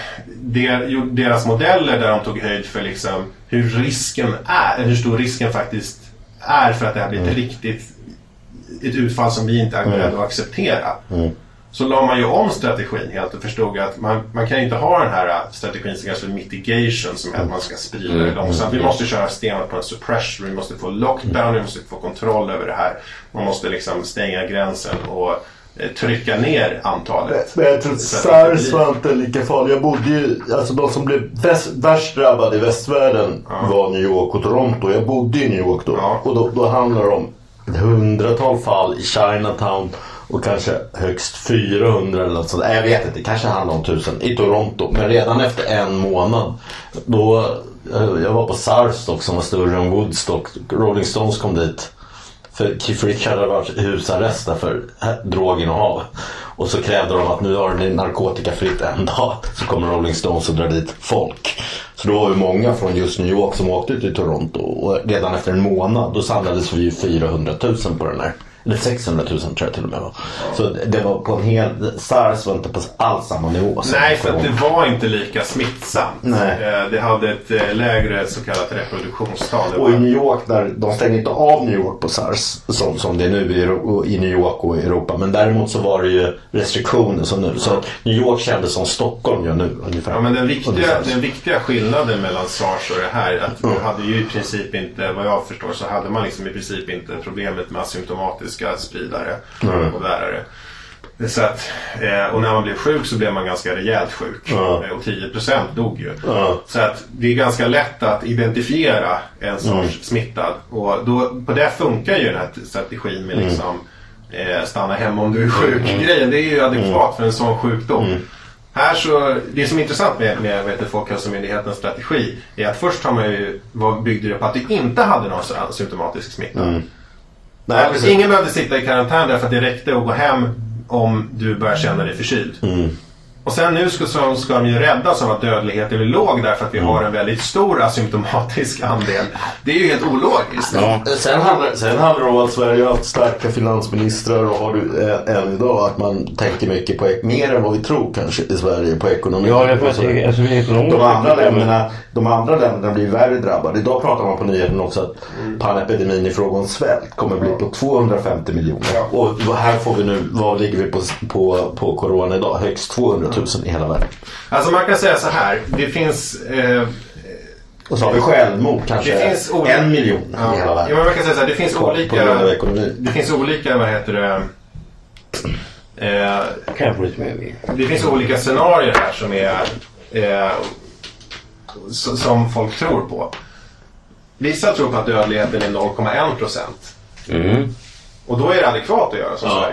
deras modeller där de tog höjd för liksom hur risken är, hur stor risken faktiskt är för att det här blir ett riktigt ett utfall som vi inte är beredda att acceptera. Så la man ju om strategin helt och förstod att man, man kan inte ha den här strategin som kallas för mitigation som är att man ska sprida det långsamt. Vi måste köra stenhårt på en suppression, vi måste få lockdown, vi måste få kontroll över det här. Man måste liksom stänga gränsen och eh, trycka ner antalet. Men jag tror att sars var inte lika farlig. Jag bodde ju, alltså de som blev väst, värst drabbade i västvärlden var New York och Toronto. Jag bodde i New York då. Ja. Och då, då handlar det om ett hundratal fall i Chinatown och kanske högst 400 eller något sånt. Nej, Jag vet inte, det kanske handlar om 1000 i Toronto. Men redan efter en månad då, eh, jag var på Sarstock som var större än Woodstock. Rolling Stones kom dit. För Keith Richard hade varit i husarrest där för droginnehav. Och så krävde de att nu har ni narkotikafritt en dag. Så kommer Rolling Stones och drar dit folk. Så då var vi många från just New York som åkte till Toronto. Och redan efter en månad då samlades vi ju 400 000 på den här eller 600 000 tror jag till och med var. Så det var på en hel... SARS var inte på alls samma nivå. Nej, för att det var inte lika smittsamt. Nej. Eh, Det hade ett eh, lägre så kallat reproduktionstal. Och i New York, där, de stängde inte av New York på SARS som, som det är nu i, New York och i Europa. Men däremot så var det ju restriktioner som nu. Så New York kändes som Stockholm gör nu ungefär. Ja, men den viktiga, den viktiga skillnaden mellan SARS och det här är att du hade ju i princip inte, vad jag förstår, så hade man liksom i princip inte problemet med asymptomatiska spridare och bärare. Det är Så att, eh, och när man blev sjuk så blev man ganska rejält sjuk. Eh, Och 10% dog ju. Ja. Så att det är ganska lätt att identifiera en sorts smittad. Och då, på det funkar ju den här strategin med liksom eh, stanna hemma om du är sjuk. Grejen det är ju adekvat för en sån sjukdom. Här så, det som är intressant med, med heter Folkhälsomyndighetens strategi är att först har man ju, vad byggde det på att du inte hade någon symptomatisk smitta. Nej, precis. Ingen behövde sitta i karantän därför att det räckte att gå hem om du börjar känna dig förkyld. Och sen nu ska, så ska de ju räddas av att dödligheten är låg därför att vi har en väldigt stor asymptomatisk andel. Det är ju helt ologiskt. Ja. Sen handlar, sen handlar det om att Sverige har haft starka finansministrar och har du än idag att man tänker mycket på, mer än vad vi tror kanske i Sverige på ekonomi. Ja, jag alltså, är de, andra länderna, de andra länderna blir värre drabbade. Idag pratar man på nyheten också att panepidemin i fråga om svält kommer bli på 250 miljoner. Och här får vi nu, vad ligger vi på, på, på corona idag? Högst 200 000 i hela världen. Alltså man kan säga så här. Det finns... Eh, Och så har vi självmord kanske Det finns olika- en miljon i hela ja, världen. men man kan säga så här. Det finns På- på olika... grund av ekonomi. Det finns olika, vad heter det... Eh, Kan jag få lite mer vin? Det finns olika scenarier här som är eh, som folk tror på. Vissa tror på att dödligheten är 0,1 procent. Mm. Och då är det adekvat att göra som Sverige.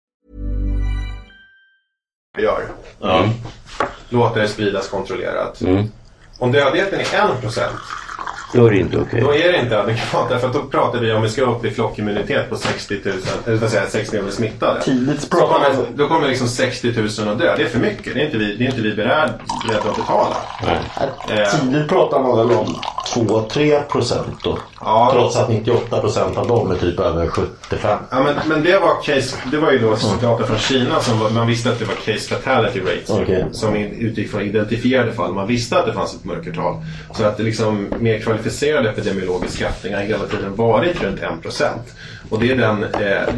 Gör. Ja. Låter det spridas kontrollerat. Mm. Om dödligheten är 1 procent, Då är det inte okej. då är det inte adekvat. Därför att då pratar vi om vi ska upp i flockimmunitet på 60 000, eller jag, 60 miljoner smittade. Tidigt man- kommer, då kommer liksom 60 000 att dö. Det är för mycket. Det är inte vi, det är inte vi beredda att betala. Eh. Tidigt pratar man väl om 2-3 procent då. Ja. Trots att 98 procent av dem är typ över 75. Ja, men, men det var case, det var ju då data från Kina som var, man visste att det var case fatality rates. Okej. Som utgick från identifierade fall. Man visste att det fanns ett mörkertal. Så att det liksom mer kvalificerad epidemiologisk skattning har hela tiden varit runt 1%. Och det är den, eh,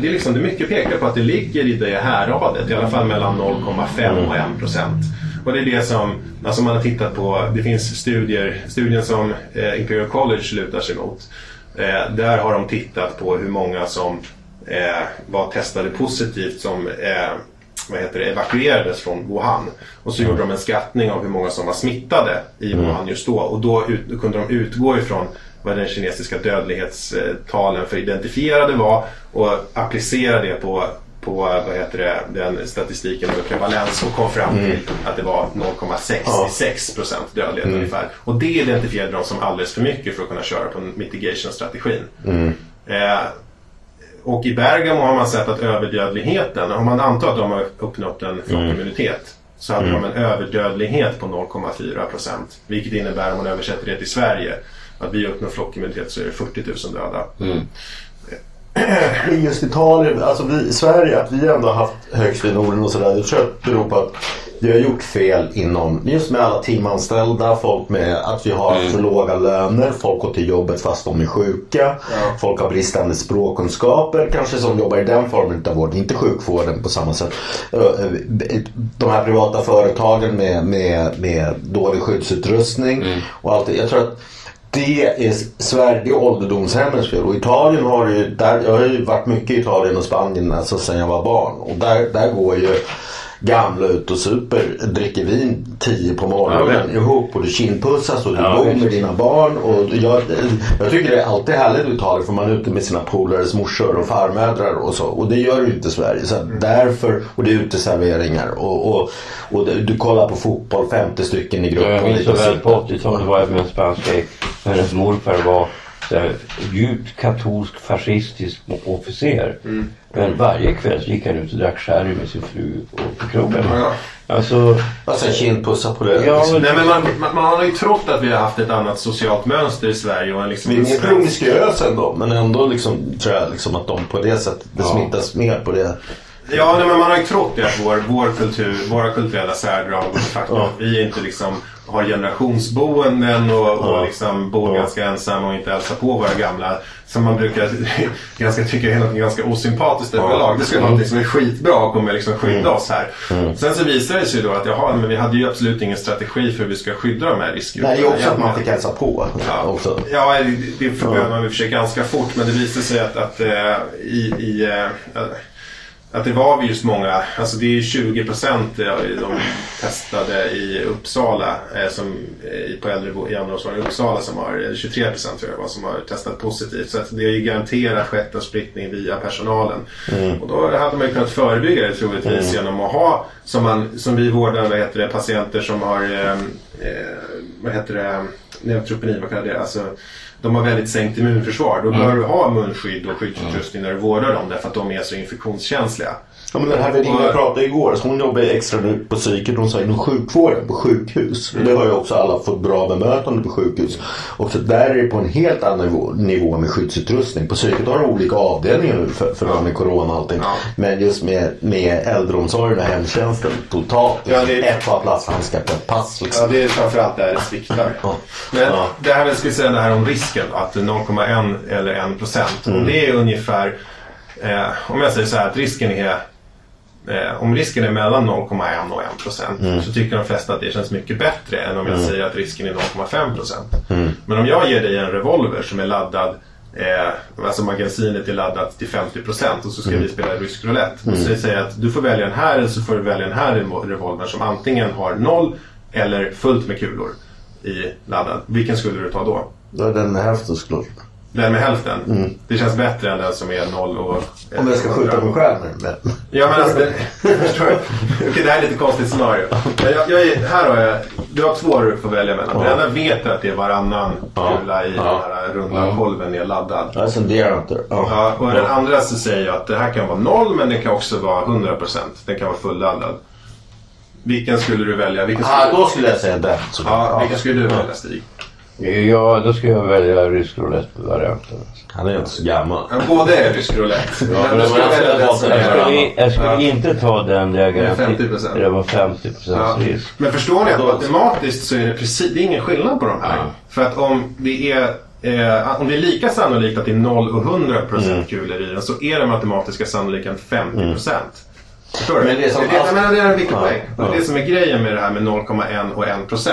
det är liksom, det mycket pekar på att det ligger i det häradet. I alla fall mellan 0,5 och 1%. Och det är det som, alltså man har tittat på, det finns studier, studien som eh, Imperial College lutar sig mot. Eh, där har de tittat på hur många som eh, var testade positivt som eh, vad heter det, evakuerades från Wuhan. Och så gjorde de en skattning av hur många som var smittade i Wuhan just då. Och då, ut, då kunde de utgå ifrån vad den kinesiska dödlighetstalen för identifierade var och applicera det på på vad heter det, den statistiken över prevalens och kom fram till att det var 0,66 procent dödlighet ungefär. Och det identifierade de som alldeles för mycket för att kunna köra på mitigation-strategin. Eh, och i Bergamo har man sett att överdödligheten, om man antar att de har uppnått en flockimmunitet, så hade de en överdödlighet på 0,4 procent. Vilket innebär, om man översätter det till Sverige, att vi uppnår flockimmunitet så är det 40 000 döda. Men just Italien, alltså vi, i Sverige, att vi ändå har haft högst i Norden och sådär. Jag tror att det beror på att vi har gjort fel inom, just med alla timanställda, folk med att vi har för låga löner, folk går till jobbet fast de är sjuka, folk har bristande språkkunskaper, kanske som jobbar i den formen av vård, inte sjukvården på samma sätt. Eh, De här privata företagen med, med, med dålig skyddsutrustning och allt det. Jag tror att det är Sverige, det är ålderdomshemmens fel. Och Italien har ju, där, jag har ju varit mycket i Italien och Spanien alltså sen jag var barn. Och där, där går ju gamla ut och super, dricker vin tio på morgonen Ja, ihop och du kindpussas och du Ja, bor med dina barn. Och jag, jag tycker det är alltid härligt i Italien för man är ute med sina polares morsor och farmödrar och så. Och det gör ju inte Sverige. Så att därför, och det är uteserveringar och, och, och du, du kollar på fotboll, 50 stycken i grupp. Jag minns så väl på 80-talet var jag med en spansk tjej. Hennes morfar var djupt katolsk fascistisk officer. Men varje kväll så gick han ut och drack sherry med sin fru på, på krogen. Alltså, Alltså kindpussa på det. Ja, liksom. Nej, men man, man, man har ju trott att vi har haft ett annat socialt mönster i Sverige. Och en liksom Vi är mer promiskuösa ändå men ändå liksom, tror jag liksom att de på det sättet, det Ja. smittas mer på det. Ja, nej, men man har ju trott det att vår, vår kultur, våra kulturella särdrag och det faktum att vi inte liksom har generationsboenden och, och liksom bor ganska ensamma och inte hälsar på våra gamla. Som man brukar ganska tycka är något ganska osympatiskt överlag. Det ska vara något som är skitbra och kommer liksom skydda oss här. Sen så visar det sig då att jaha, men vi hade ju absolut ingen strategi för hur vi ska skydda de här riskgrupperna. Nej, det är också att man fick hälsa på. Ja, Också. ja det, det förbjöd man i och för sig ganska fort men det visade sig att, att eh, i, i eh, att det var just många, alltså det är 20 procent de testade i Uppsala eh, som, eh, på äldre i äldreomsorgen i Uppsala som har, eller 23 procent tror jag var, som har testat positivt. Så det har ju garanterat skett en sprickning via personalen. Och då hade man ju kunnat förebygga det troligtvis genom att ha, som, man, som vi vårdar, vad heter det, patienter som har, eh, eh, vad heter det, neutropeni, vad kallar det, alltså de har väldigt sänkt immunförsvar. Då bör du ha munskydd och skyddsutrustning när du vårdar dem därför att de är så infektionskänsliga. Ja, men den här värdinnan jag pratade igår, så hon jobbar extra nu på psyket. Hon sa inom sjukvården på sjukhus. Och det har ju också alla fått bra bemötande på sjukhus. Och så där är det på en helt annan nivå, nivå med skyddsutrustning. På psyket har de olika avdelningar nu för, för med corona och allting. Ja. Men just med, med äldreomsorgen och hemtjänsten totalt. Ja, det- Ett par plasthandskar ett pass liksom. Ja, det är framförallt där det sviktar. Ja. Men Ja. det här, jag skulle säga det här om risken, att 0,1 eller 1 procent. Om det är ungefär, eh, om jag säger så här att risken är Eh, om risken är mellan 0,1 och 1 procent så tycker de flesta att det känns mycket bättre än om jag säger att risken är 0,5 procent. Men om jag ger dig en revolver som är laddad Eh, alltså magasinet är laddat till 50 procent och så ska vi spela rysk roulette. Och så säger jag att du får välja den här eller så får du välja den här revo- revolvern som antingen har noll eller fullt med kulor i laddad. Vilken skulle du ta då? Då är den hälften såklart. Den med hälften? Det känns bättre än den som är noll och... Om jag ska skjuta mig själv med den. Ja men alltså, det, förstår du? Okej, det här är lite konstigt scenario. Men jag, jag är, här har jag, du har två du får välja mellan. Den enda vet att det är varannan Ja. kula i Ja. den här runda kolven är laddad. Jag funderar inte. Ja. Ja, och den andra så säger jag att det här kan vara noll men det kan också vara 100%. Den kan vara fulladdad. Vilken skulle du välja? Vilken skulle, Ah, då skulle jag säga den. ja, vilken skulle du välja Stig? Ja, då ska jag välja rysk roulette-varianten. Han är inte så gammal. Ja, Både är rysk roulette. men skulle jag skulle Jag är... skulle, jag skulle Ja. inte ta den där jag Med garanti- 50%. Det var 50 Ja. risk. Men förstår ni att matematiskt så är det precis, det är ingen skillnad på de här. För att om det är Eh, om det är lika sannolikt att det är 0 och 100% Mm. kulor i den så är den matematiska sannolikheten 50%. Förstår du? Men det är som det, jag menar, det är en viktig Ja, poäng. Och ja. Det som är grejen med det här med 0,1 och 1%.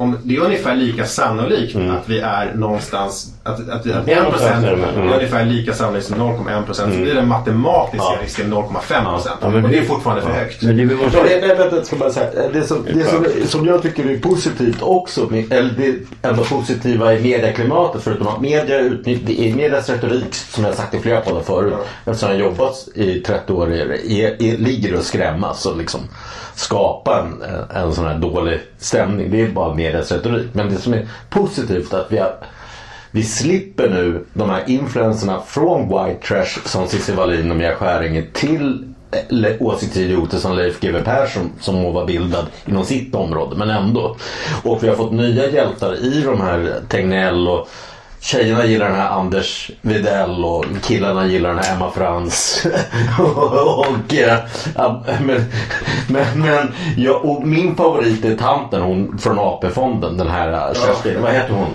Om det är ungefär lika sannolikt att vi är någonstans, att, att, att 1% någonstans är det med. är Mm. ungefär lika sannolikt som 0,1% så blir den matematiska Ja. risken 0,5%. Ja, men och det är fortfarande för högt. Men det vi måste... Nej, nej, vänta, jag ska bara säga. Det, som, det som, som jag tycker är positivt också, med, eller det enda positiva i medieklimatet förutom att media utnyttjar, det är medias retorik som jag sagt i flera poddar förut. Eftersom jag har jobbat i 30 år är, är, är, ligger att skrämmas och liksom skapa en, en sån här dålig stämning. Det är bara medias retorik. Men det som är positivt är att vi har vi slipper nu de här influenserna från white trash som Cissi Wallin och Mia Skäringer till eh, åsiktsidioter som Leif GW Persson som må vara bildad inom sitt område men ändå. Och vi har fått nya hjältar i de här Tegnell och Tjejerna gillar den här Anders Widell och killarna gillar den här Emma Frans. och, eh, ja, men, men, men ja, och min favorit är tanten hon från AP-fonden. Den här eh, Kerstin, vad heter hon?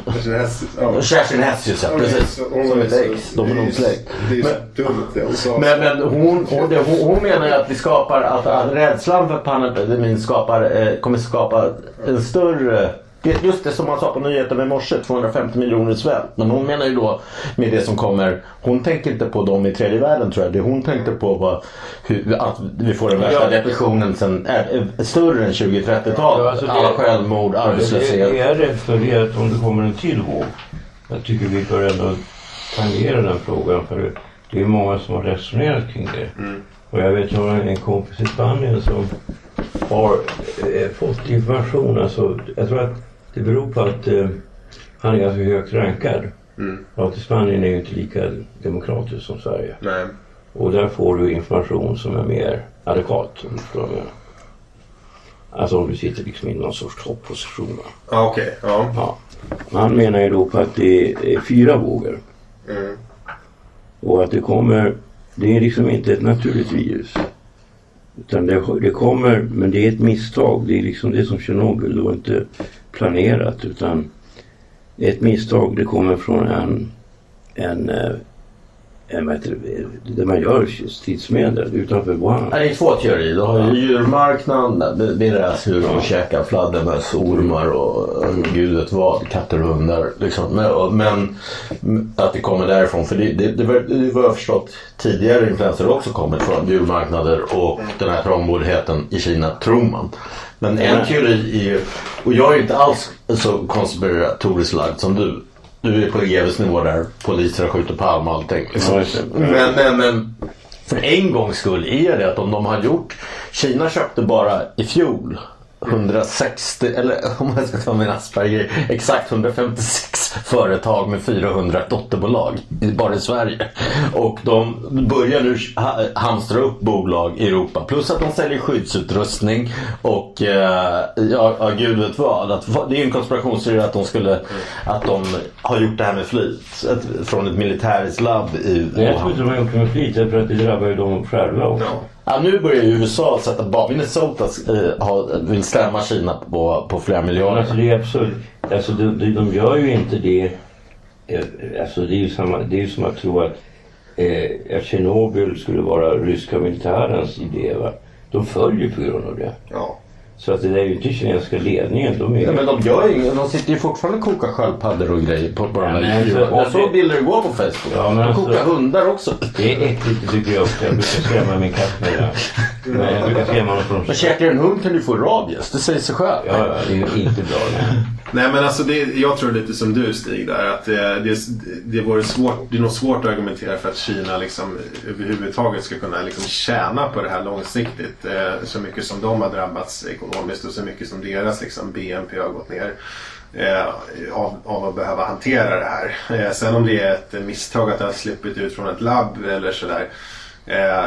Ja. Kerstin Hess just ja, precis. Som är ex. De är nog släkt. Men- men, hon, hon, hon, hon menar ju att vi skapar, att, att rädslan för pandemin skapar, eh, kommer skapa en större Just det som man sa på nyheten i morse, 250 miljoner svält. Men hon menar ju då med det som kommer, hon tänker inte på dem i tredje världen tror jag. Det hon tänkte på var hur, att vi får den värsta Ja. depressionen sen, är, är större än 20-30-talet. Ja, alltså det- Alla självmord, Det, arbetslöshet. det jag är rädd för det är att om det kommer en till våg. Jag tycker vi bör ändå tangera den frågan för det är många som har resonerat kring det. Och jag vet jag har en kompis i Spanien som har eh, fått information. Alltså, jag tror att det beror på att eh, han är ganska högt rankad. Mm. Och att Spanien är ju inte lika demokratiskt som Sverige. Nej. Och där får du information som är mer adekvat. Om du förstår vad jag menar. Alltså om du sitter liksom i någon sorts topposition. Ja, okej. Ja. Ja. Han menar ju då på att det är fyra vågor. Mm. Och att det kommer, det är liksom inte ett naturligt virus. Utan det, det kommer, men det är ett misstag. Det är liksom det som Tjernobyl. Det var inte planerat utan det är ett misstag. Det kommer från en, en, eh, en vad heter det, man gör stridsmedel utanför Wuhan. Det är två teorier. Du har ju djurmarknaden. Det är deras hur de käkar fladdermöss, ormar och gud vet vad. Katter och hundar. Liksom. Men, men att det kommer därifrån. För det, det, det, var, det var jag förstått tidigare influenser också kommit från djurmarknader och den här trångboddheten i Kina tror man. Men en teori är ju, och jag är ju inte alls så konspiratoriskt lagd som du. Du är på GWs nivå där poliser har skjutit Palme och allting. Liksom. Men, men, men för en gångs skull är det att om de har gjort... Kina köpte bara i fjol 160, eller om jag ska ta min Asperger, exakt 156 företag med 400 dotterbolag bara i Sverige. Och de börjar nu ha- hamstra upp bolag i Europa. Plus att de säljer skyddsutrustning och eh, ja, ja, gud vet vad. Att, det är ju en konspirationsteori att de skulle att de har gjort det här med flit. Ett, från ett militäriskt labb i jag tror inte de har gjort det med flit för att det drabbar ju dem själva också. Ja, nu börjar ju USA sätta bak. Minnesota har, vill stämma Kina på, på flera miljarder. alltså det är absurt. Alltså de, de, de gör ju inte det. eh, Alltså det är ju, samma, det är ju som att tro att, eh, att Tjernobyl skulle vara ryska militärens idé. Va? De följer på grund av det. Ja. Så att det där är ju inte kinesiska ledningen. De är. Ja, men de gör ju. De sitter ju fortfarande och kokar sköldpaddor och grejer på, på de där men djuren. så- Jag såg bilder igår på Facebook. Ja, men de alltså- kokar hundar också. Det är äckligt tycker jag också. Jag brukar skrämma min katt med det. Men jag brukar skrämma honom från... Men käkar en hund kan du få rabies. Det säger sig själv. Ja, ja, det är ju inte bra. Nej. Nej men alltså det, jag tror lite som du Stig där att det, det, det, vore svårt, det är nog svårt att argumentera för att Kina liksom överhuvudtaget ska kunna liksom tjäna på det här långsiktigt. Eh, så mycket som de har drabbats ekonomiskt och så mycket som deras liksom, BNP har gått ner. Eh, av, av att behöva hantera det här. Eh, sen om det är ett misstag att det har slippit ut från ett labb eller sådär. Eh,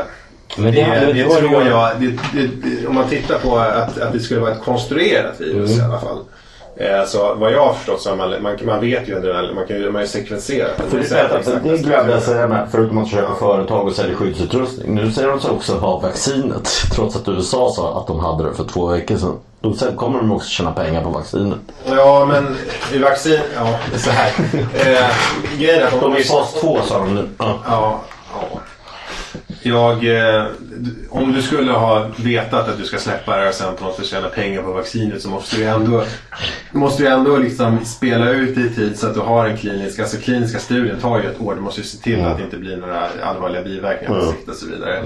det, det- det, tror jag, det, om man tittar på att, att det skulle vara ett konstruerat virus Mm. i alla fall. Eh, Så vad jag har förstått så har man, man, man vet ju här, man kan ju, man har ju sekvenserat det. För är glömde jag säga med. Förutom att köpa företag och sälja skyddsutrustning. Nu säger de sig också ha vaccinet. Trots att USA sa att de hade det för två veckor sedan. Då sen kommer de också tjäna pengar på vaccinet. Ja men i vaccin, ja det är så här. Eh, grejen är att De är i fas två sa de nu. Ja. Ja, ja. Jag, eh, om du skulle ha vetat att du ska släppa det här och sen på något sätt tjäna pengar på vaccinet så måste du ändå, måste du ändå liksom spela ut det i tid så att du har en klinisk, alltså kliniska studien tar ju ett år. Du måste ju se till att det inte blir några allvarliga biverkningar på sikt och så vidare.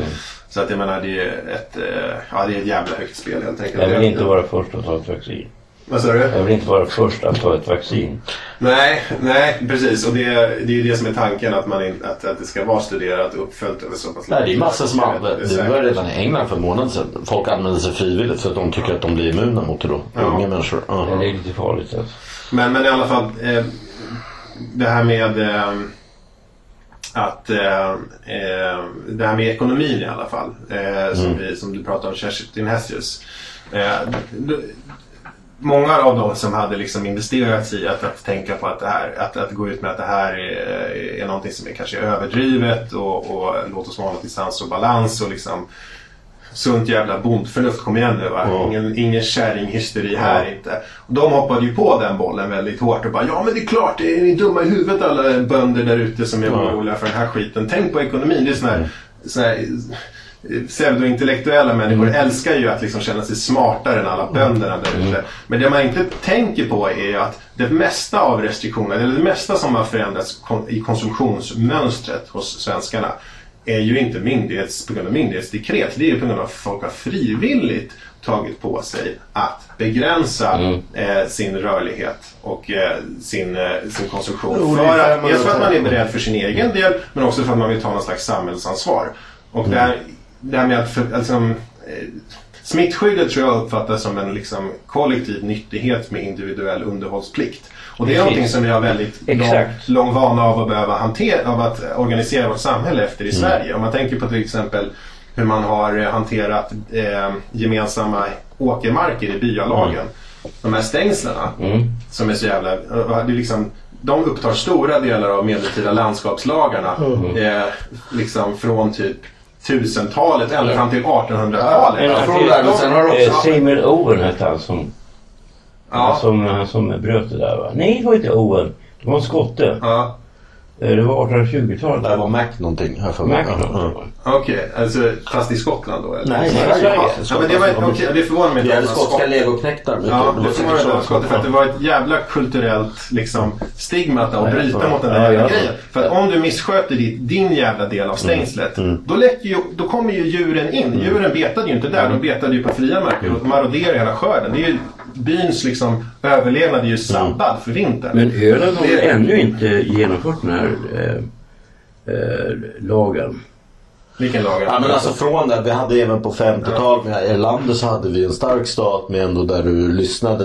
Så att jag menar det är ett, eh, ja, det är ett jävla högt spel helt enkelt. Jag vill inte vara först att ta ett vaccin. Vad sa du? Jag vill inte vara först att ta ett vaccin. Nej, nej precis. Och det, det är ju det som är tanken att, man in, att, att det ska vara studerat och uppföljt över så pass Nej, det är massor som använder. Det var redan i England för en månad sedan. Folk använder sig frivilligt för att de tycker att de blir immuna mot det då. Ja. Unga människor. Ja. Det är lite farligt alltså. Men, men i alla fall. Eh, det här med eh, att eh, eh, det här med ekonomin i alla fall. Eh, som, vi, som du pratade om Kerstin Hessius. Många av dem som hade liksom investerat i att, att tänka på att, det här, att, att gå ut med att det här är, är någonting som är kanske överdrivet och, och låt oss vara i sans och balans och liksom sunt jävla bondförnuft, kom igen nu va. Ja. Ingen, ingen kärringhysteri här inte. Och de hoppade ju på den bollen väldigt hårt och bara ja men det är klart, det är ni dumma i huvudet alla bönder där ute som är oroliga för den här skiten. Tänk på ekonomin. Det är sån här, sån här pseudointellektuella människor älskar ju att liksom känna sig smartare än alla bönderna där ute. Men det man inte tänker på är ju att det mesta av restriktionerna, eller det mesta som har förändrats i konsumtionsmönstret hos svenskarna är ju inte myndighets, på grund av myndighetsdekret. Det är ju på grund av att folk har frivilligt tagit på sig att begränsa eh, sin rörlighet och eh, sin, eh, sin konsumtion. Det för att, dels för att man är beredd för sin egen del men också för att man vill ta någon slags samhällsansvar. Och det, här, det här med att för, alltså, eh, Smittskyddet tror jag uppfattas som en liksom, kollektiv nyttighet med individuell underhållsplikt. Och det är någonting som vi har väldigt lång, lång vana av att behöva hantera, av att organisera vårt samhälle efter i Sverige. Om man tänker på till exempel hur man har hanterat eh, gemensamma åkermarker i byalagen. De här stängslerna som är så jävla... eh, Det är liksom, de upptar stora delar av medeltida landskapslagarna. Eh, liksom från typ 1000-talet ända fram till 1800-talet. En från artist- där, men sen har eh, också- Owen hette han som, Ja. som, han som bröt det där va? Nej det var inte Owen. Det var en skotte. Ja. Eh, Det var 1820-talet. Det var Mac någonting här för mig. Mac någonting. Okej, alltså fast i Skottland då eller? Nej, Nej, Sverige. Ja, men det, var, okay, det förvånar mig Vi hade att skotska skott- legoknektar. Ja, Det man säkert väl så. skottet för att det var ett jävla kulturellt liksom, stigma att bryta mot den Ja, där jävla grejen. För att om du missköter ditt, din jävla del av stängslet då, läcker ju, då kommer ju djuren in. Djuren betade ju inte där, de betade ju på fria marker och maroderade hela skörden. Det är ju, byns liksom, överlevnad är ju sabbad för vintern. Men Öland har Det- ännu inte genomfört den här eh, eh, lagen. Vilken lag? Ja, men alltså från det, vi hade även på 50-talet med Erlander så hade vi en stark stat med ändå där du lyssnade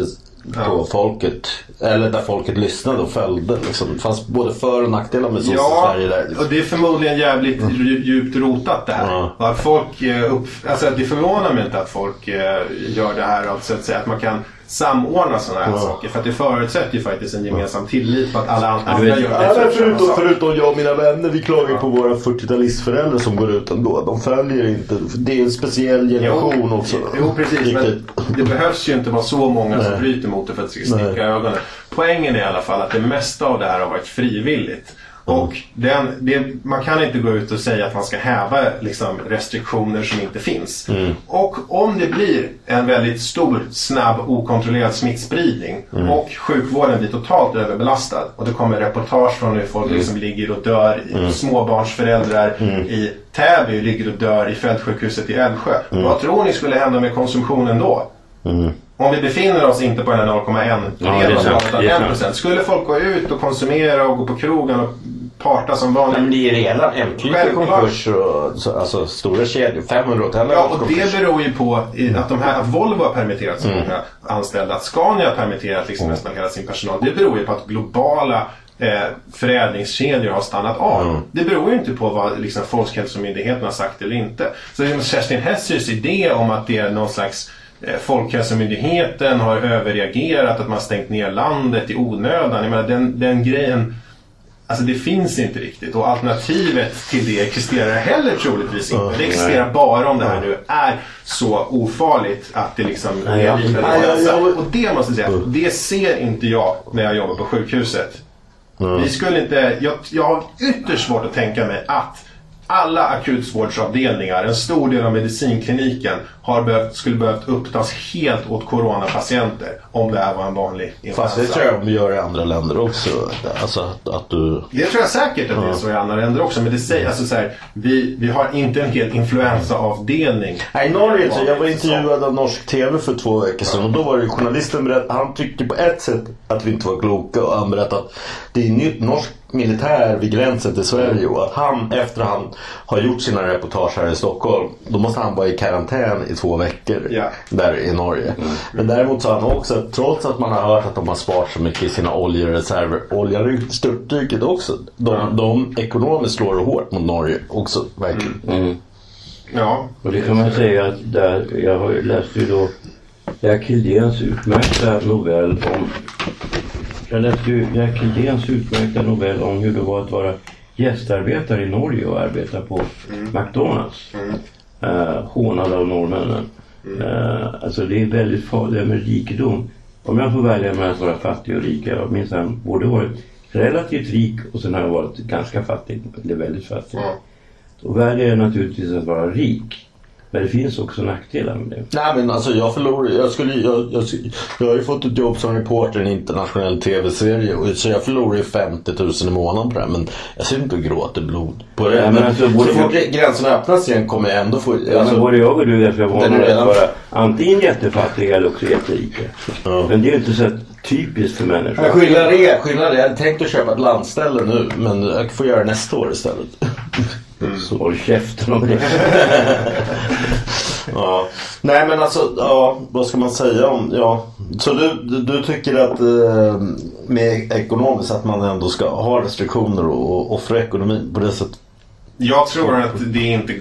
på Ja. folket. Eller där folket lyssnade och följde. Liksom. Det fanns både för och nackdelar med Ja, Sverige där. Liksom. och det är förmodligen jävligt dju- djupt rotat det här. Ja. Att folk, eh, upp, alltså det förvånar mig inte att folk eh, gör det här. Alltså att säga att man kan samordna sådana här Ja. saker. För att det förutsätter ju faktiskt en gemensam tillit på att alla andra vet- gör Ja, det men samma förutom, förutom jag och mina vänner, vi klagar på våra 40-talistföräldrar som går ut ändå. De följer inte. Det är en speciell generation också. Jo, precis. Men Riktigt. det behövs ju inte vara så många som Nej. bryter mot det för att det ska Nej. sticka ögonen. Poängen är i alla fall att det mesta av det här har varit frivilligt. Och den, det, man kan inte gå ut och säga att man ska häva liksom, restriktioner som inte finns. Och om det blir en väldigt stor, snabb, okontrollerad smittspridning och sjukvården blir totalt överbelastad och det kommer reportage från hur folk liksom ligger och dör, småbarnsföräldrar i Täby ligger och dör i fältsjukhuset i Älvsjö. Vad tror ni skulle hända med konsumtionen då? Om vi befinner oss inte på den här 0,1 Ja, sant. 1%. Skulle folk gå ut och konsumera och gå på krogen och parta som vanligt? Men det är redan MQ konkurs och så, alltså stora kedjor. 500 hotell Ja, och konkurs. det beror ju på i- att, de här, att Volvo har permitterat så många anställda. Att Scania har permitterat liksom nästan hela sin personal. Det beror ju på att globala eh, förädlingskedjor har stannat av. Det beror ju inte på vad liksom, Folkhälsomyndigheten har sagt eller inte. Så liksom, Kerstin Hessers idé om att det är någon slags eh, Folkhälsomyndigheten har överreagerat, att man stängt ner landet i onödan. Jag menar, den, den grejen Alltså det finns inte riktigt. Och alternativet till det existerar heller troligtvis inte. Det existerar bara om det här nu är så ofarligt att det liksom Nej, är liv eller Nej, jag- hälsa. jag- Och det måste jag säga, det ser inte jag när jag jobbar på sjukhuset. Vi skulle inte, jag, jag har ytterst svårt att tänka mig att alla akutsvårdsavdelningar, en stor del av medicinkliniken har behövt, skulle behövt upptas helt åt coronapatienter om det här var en vanlig Fast det tror jag de gör i andra länder också. Alltså att, att du... Det tror jag säkert att det är så i andra länder också. Men det säger alltså så här, vi, vi har inte en hel influensaavdelning. Nej, Norge jag var intervjuad av norsk TV för två veckor sedan och då var det journalisten berätt, han tyckte på ett sätt att vi inte var kloka och han berättade att det är nytt norsk militär vid gränsen till Sverige och att han efter han har gjort sina reportage här i Stockholm då måste han vara i karantän i två veckor Ja. där i Norge. Men däremot sa han också att trots att man har hört att de har sparat så mycket i sina oljereserver, oljan har ju störtdykt också. De, de ekonomiskt slår hårt mot Norge också verkligen. Ja, Och det kan man säga att där, jag har ju läst ju då Jack Hildéns utmärkta novell om... Jag läste ju Jack Hildéns utmärkta novell om hur det var att vara gästarbetare i Norge och arbeta på McDonalds. Uh, hånad av norrmännen. Uh, alltså det är väldigt farligt med rikedom. Om jag får välja mellan att vara fattig och rik. Jag har minsann både varit relativt rik och sen har jag varit ganska fattig. Eller väldigt fattig. Då väljer jag naturligtvis att vara rik. Men det finns också nackdelar med det. Nej men alltså jag förlorar jag skulle jag, jag, jag har ju fått ett jobb som reporter i en internationell tv-serie så jag förlorar ju 50 000 i månaden på det men jag ser inte och gråter blod på det. Ja, men men alltså, så fort gränserna öppnas igen kommer jag ändå få... Ja, Alltså, men både jag och du är vana är att redan- vara antingen jättefattiga eller också jätterika. Men det är ju inte så typiskt för människor. Ja, Skillnaden är, skillnaden är, jag hade tänkt att köpa ett landställe nu men jag får göra det nästa år istället. Så håll käften om det. Ja. Nej men alltså, ja, vad ska man säga om, ja. Så du, du, du tycker att eh, med ekonomiskt att man ändå ska ha restriktioner och, och offra ekonomin på det sättet? Jag tror att det inte...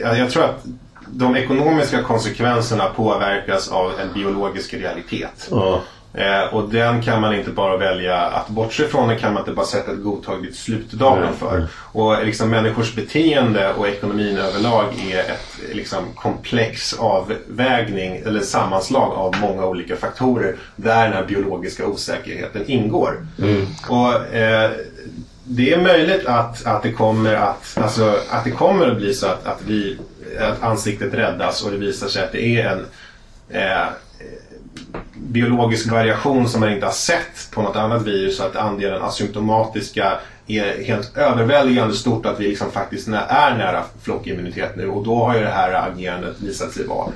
Jag tror att de ekonomiska konsekvenserna påverkas av en biologisk realitet. Ja. Eh, och den kan man inte bara välja att bortse från. Den kan man inte bara sätta ett godtagligt slutdatum för. Och liksom människors beteende och ekonomin överlag är ett liksom, komplex avvägning eller sammanslag av många olika faktorer där den här biologiska osäkerheten ingår. Och eh, det är möjligt att, att, det kommer att, alltså, att det kommer att bli så att, att, vi, att ansiktet räddas och det visar sig att det är en eh, biologisk variation som man inte har sett på något annat virus så att andelen asymptomatiska är helt överväldigande stort att vi liksom faktiskt är nära flockimmunitet nu och då har ju det här agerandet visat sig vara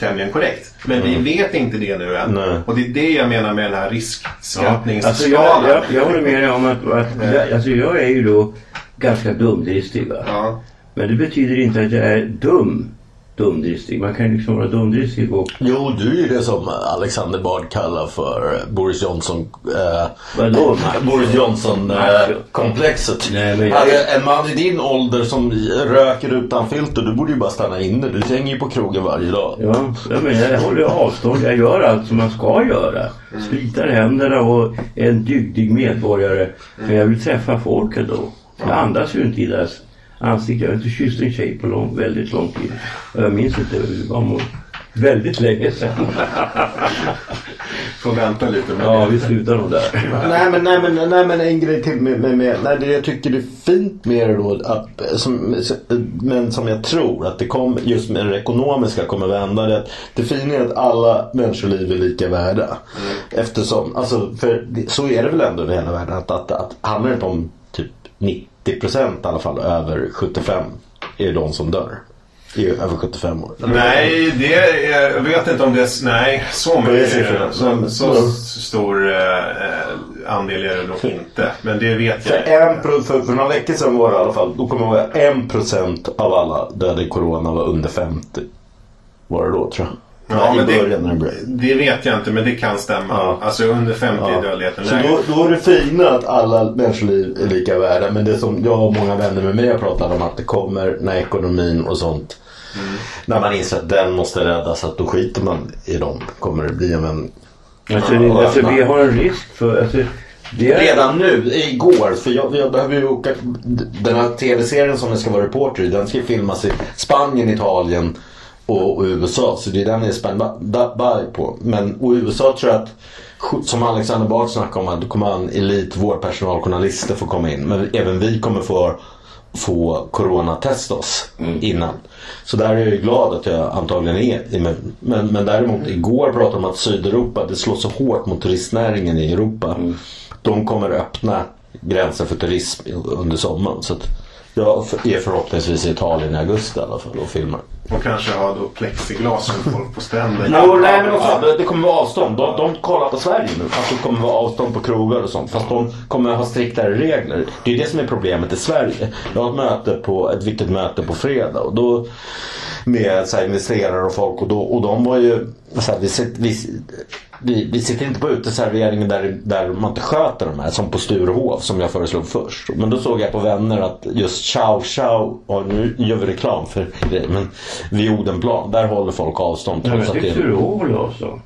tämligen korrekt. Men vi vet inte det nu än. Nej. Och det är det jag menar med den här Alltså riskskattningsskalan. jag, jag, jag håller med dig om att, att jag, alltså jag är ju då ganska dumdristig. Va? Ja. Men det betyder inte att jag är dum dumdristig. Man kan ju liksom vara dumdristig och... Jo, du är ju det som Alexander Bard kallar för Boris Johnson... Eh, Vadå? Boris Johnson-komplexet. Nej, men jag- en man i din ålder som röker utan filter, du borde ju bara stanna inne. Du hänger ju på krogen varje dag. Ja, jag, menar, jag håller avstånd. Jag gör allt som man ska göra. Spritar händerna och är en dygdig medborgare. Men jag vill träffa folk ändå. Jag andas ju inte i deras ansikte. Jag har inte kysst en tjej på lång, väldigt lång tid. Och Jag minns inte. Det var väldigt länge sedan. Får vänta lite med Ja, det. vi slutar nog där. Nej men, nej, men, nej, men en grej till med, med, med nej, det jag tycker det är fint med det då, att, som, men som jag tror att det kommer, just med det ekonomiska kommer vända det. Det fina är att alla människoliv är lika värda. Eftersom, alltså, för så är det väl ändå i hela världen att, att, att handlar det inte om typ 90% i alla fall över 75 är de som dör. Är ju över 75 år. Nej, det är, jag vet inte om det är... Nej, så är mycket. siffrorna? Så, så stor eh, andel är det nog inte. Men det vet För, jag. en, pro- för, för några veckor sedan var det i alla fall, då kommer jag ihåg 1% av alla döda i corona var under 50. Var det då tror jag. Ja, men början när det det, vet jag inte, men det kan stämma. Ja. Alltså under 50 är dödligheten Så då, då är det fina att alla människoliv är lika värda. Men det som jag och många vänner med mig har pratat om att det kommer när ekonomin och sånt. När man inser att den måste räddas, att då skiter man i dem. Kommer det bli en vändning. Alltså, det, alltså, vi har en risk för... Alltså, det är, Redan nu, igår, för jag, jag behöver ju åka. Den här tv-serien som jag ska vara reporter i, den ska filmas i Spanien, Italien och, och USA. Så det är den jag är spänd på. Men och USA tror jag att, som Alexander Bard snackade om, att då kommer en elit vårdpersonal, journalister få komma in. Men även vi kommer få, få coronatesta oss innan. Så där är jag glad att jag antagligen är i. Men, men, däremot igår pratade de om att Sydeuropa, det slår så hårt mot turistnäringen i Europa. De kommer öppna gränser för turism under sommaren. Så att jag är förhoppningsvis i Italien i augusti i alla fall och filmar. Och kanske ha då plexiglas med folk på stränder. Jo, nej, men fan, det kommer vara avstånd. De, de kollar på Sverige nu. Att det kommer vara avstånd på krogar och sånt. Fast de kommer ha striktare regler. Det är det som är problemet i Sverige. Jag har ett möte på, ett viktigt möte på fredag och då med så här, investerare och folk och, då, och de var ju så här, vi, sitter, vi, vi, vi sitter inte på uteserveringen där, där man inte sköter de här som på Sturehof som jag föreslog först. Men då såg jag på vänner att just Chow Chow, och nu gör vi reklam för det, men vid Odenplan, där håller folk avstånd. Ja, men trots det Sturehof håller avstånd.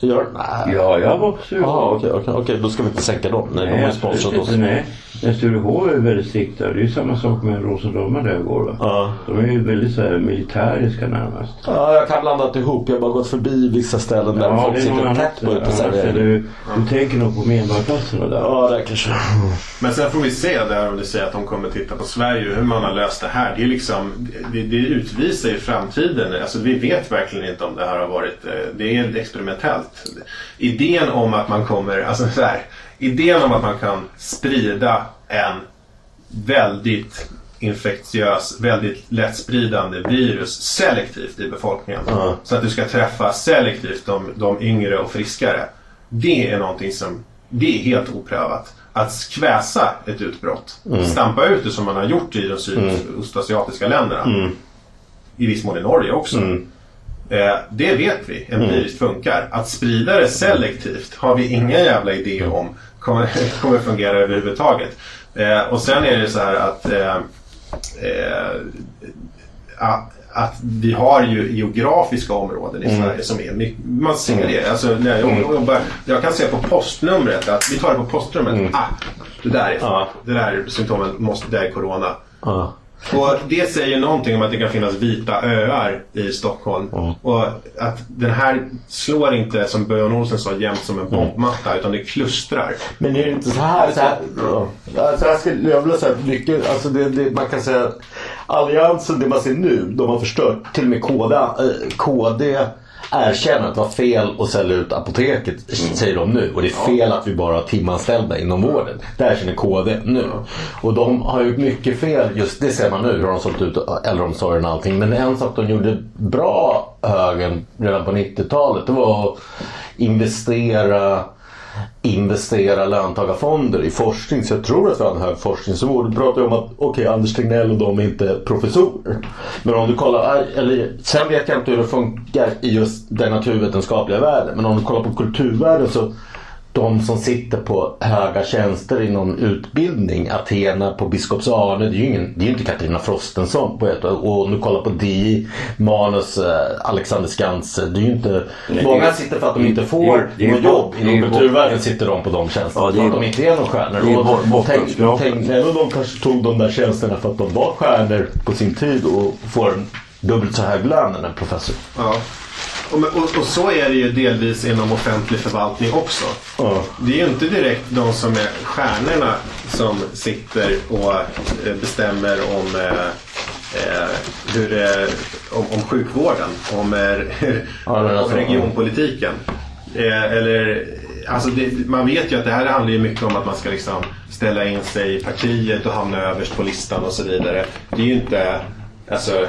Gör, nej. Ja, jag var på Sturehof. Jaha, okej, okej, okej, då ska vi inte sänka dem. Nej, de har ju sponsrat oss. Nej, men Sturehof är väldigt strikta. Det är ju samma sak med Rosendammar där jag går. Va? Ja. De är ju väldigt så här militäriska närmast. Ja, jag kan blandat ihop. Jag har bara gått förbi vissa ställen där folk det är sitter tätt på annat. Ja, uteserveringen. du, du tänker nog på Medborgarplatsen där. Ja, det kanske. Men sen får vi se där om du säger att de kommer titta på Sverige och hur man har löst det här. Det, är liksom, det, det utvisar ju framtiden. Alltså, vi vet verkligen inte om det här har varit... eh, Det är experimentellt. Idén om att man kommer... Alltså så här, idén om att man kan sprida en väldigt infektiös, väldigt lättspridande virus selektivt i befolkningen. Ja. Så att du ska träffa selektivt de, de yngre och friskare. Det är någonting som det är helt oprövat. Att kväsa ett utbrott, stampa ut det som man har gjort i de sydostasiatiska länderna. I viss mån i Norge också. Eh, det vet vi empiriskt funkar. Att sprida det selektivt har vi ingen jävla idé om kommer, kommer fungera överhuvudtaget. Eh, och sen är det så här att eh, eh, att, vi har ju geografiska områden i Sverige som är mycket, man ser det. Alltså, när jag, jobbar, jag kan se på postnumret att vi tar det på postnumret. Ah, det där är, Ja. det där är symptomen, måste, det är corona. Ja. Och det säger någonting om att det kan finnas vita öar i Stockholm. Och att den här slår inte som Björn Olsen sa jämt som en bombmatta utan det klustrar. Men är det inte så här? Så här, så här skulle jag vilja säga att mycket, alltså det, det, man kan säga Alliansen, det man ser nu, de har förstört. Till och med KD, eh, KD erkänner att det var fel att sälja ut apoteket, säger de nu. Och det är fel att vi bara har timanställda inom vården. Det erkänner KD nu. Och de har gjort mycket fel, just det ser man nu, hur de har sålt ut äldreomsorgen och allting. Men en sak de gjorde bra, högern, redan på 90-talet, det var att investera investera löntagarfonder i forskning. Så jag tror att vi har en hög forskningsnivå. Du pratar ju om att okej, Anders Tegnell och de är inte professorer. Men om du kollar, eh, eller sen vet jag inte hur det funkar i just den naturvetenskapliga världen. Men om du kollar på kulturvärlden så de som sitter på höga tjänster inom utbildning, Athena på Biskops-Arne, det är ju ingen, det är ju inte Katarina Frostenson på ett Och om du kollar på DI, Manus, eh, Alexander Skantz, det är ju inte... många sitter för att de inte får det något jobb inom kulturvärlden sitter de på de tjänsterna. Ja, för att de inte är några stjärnor. det är Och bort- tänk, bottenskrapare. tänk, även de kanske tog de där tjänsterna för att de var stjärnor på sin tid och får en dubbelt så hög lön än en professor. Ja. Och, och, och så är det ju delvis inom offentlig förvaltning också. Ja. Det är ju inte direkt de som är stjärnorna som sitter och eh, bestämmer om, eh, eh, hur, eh, om, om sjukvården, om, Ja, om regionpolitiken. Eh, eller, alltså det, man vet ju att det här handlar ju mycket om att man ska liksom ställa in sig i partiet och hamna överst på listan och så vidare. Det är ju inte, alltså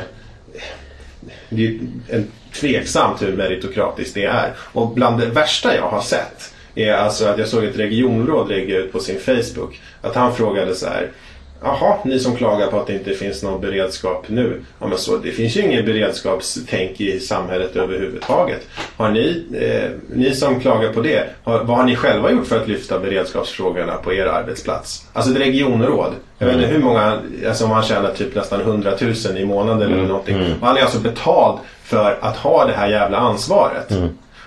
det är en tveksamt hur meritokratiskt det är. Och bland det värsta jag har sett är alltså att jag såg ett regionråd lägga ut på sin Facebook att han frågade så här Jaha, ni som klagar på att det inte finns någon beredskap nu. Ja, men så, det finns ju ingen beredskapstänk i samhället överhuvudtaget. Har ni, eh, ni som klagar på det, har, vad har ni själva gjort för att lyfta beredskapsfrågorna på er arbetsplats? Alltså ett regionråd. Jag vet inte hur många, alltså om han tjänar typ nästan 100 000 i månaden eller någonting. Och han är alltså betald för att ha det här jävla ansvaret.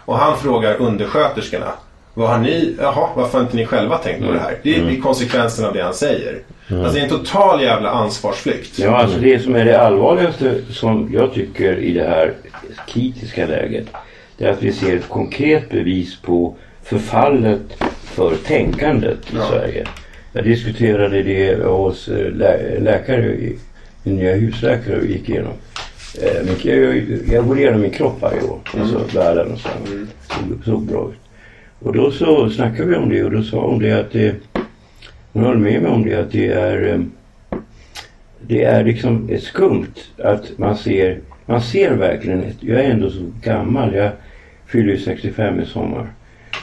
Och han frågar undersköterskorna. Vad har ni, jaha, varför har inte ni själva tänkt på det här? Det är, är konsekvensen av det han säger. Alltså det är en total jävla ansvarsflykt. Ja, alltså det som är det allvarligaste som jag tycker i det här kritiska läget. Det är att vi ser ett konkret bevis på förfallet för tänkandet i Ja. Sverige. Jag diskuterade det hos eh, lä- läkare, en nya husläkare och gick igenom. Eh, Jag, jag går igenom min kropp varje år. Alltså värden och så. Såg, såg bra ut. Och då så snackade vi om det och då sa hon det att det, hon höll med mig om det att det är eh, det är liksom skumt att man ser, man ser verkligen, jag är ändå så gammal, jag fyller ju 65 i sommar.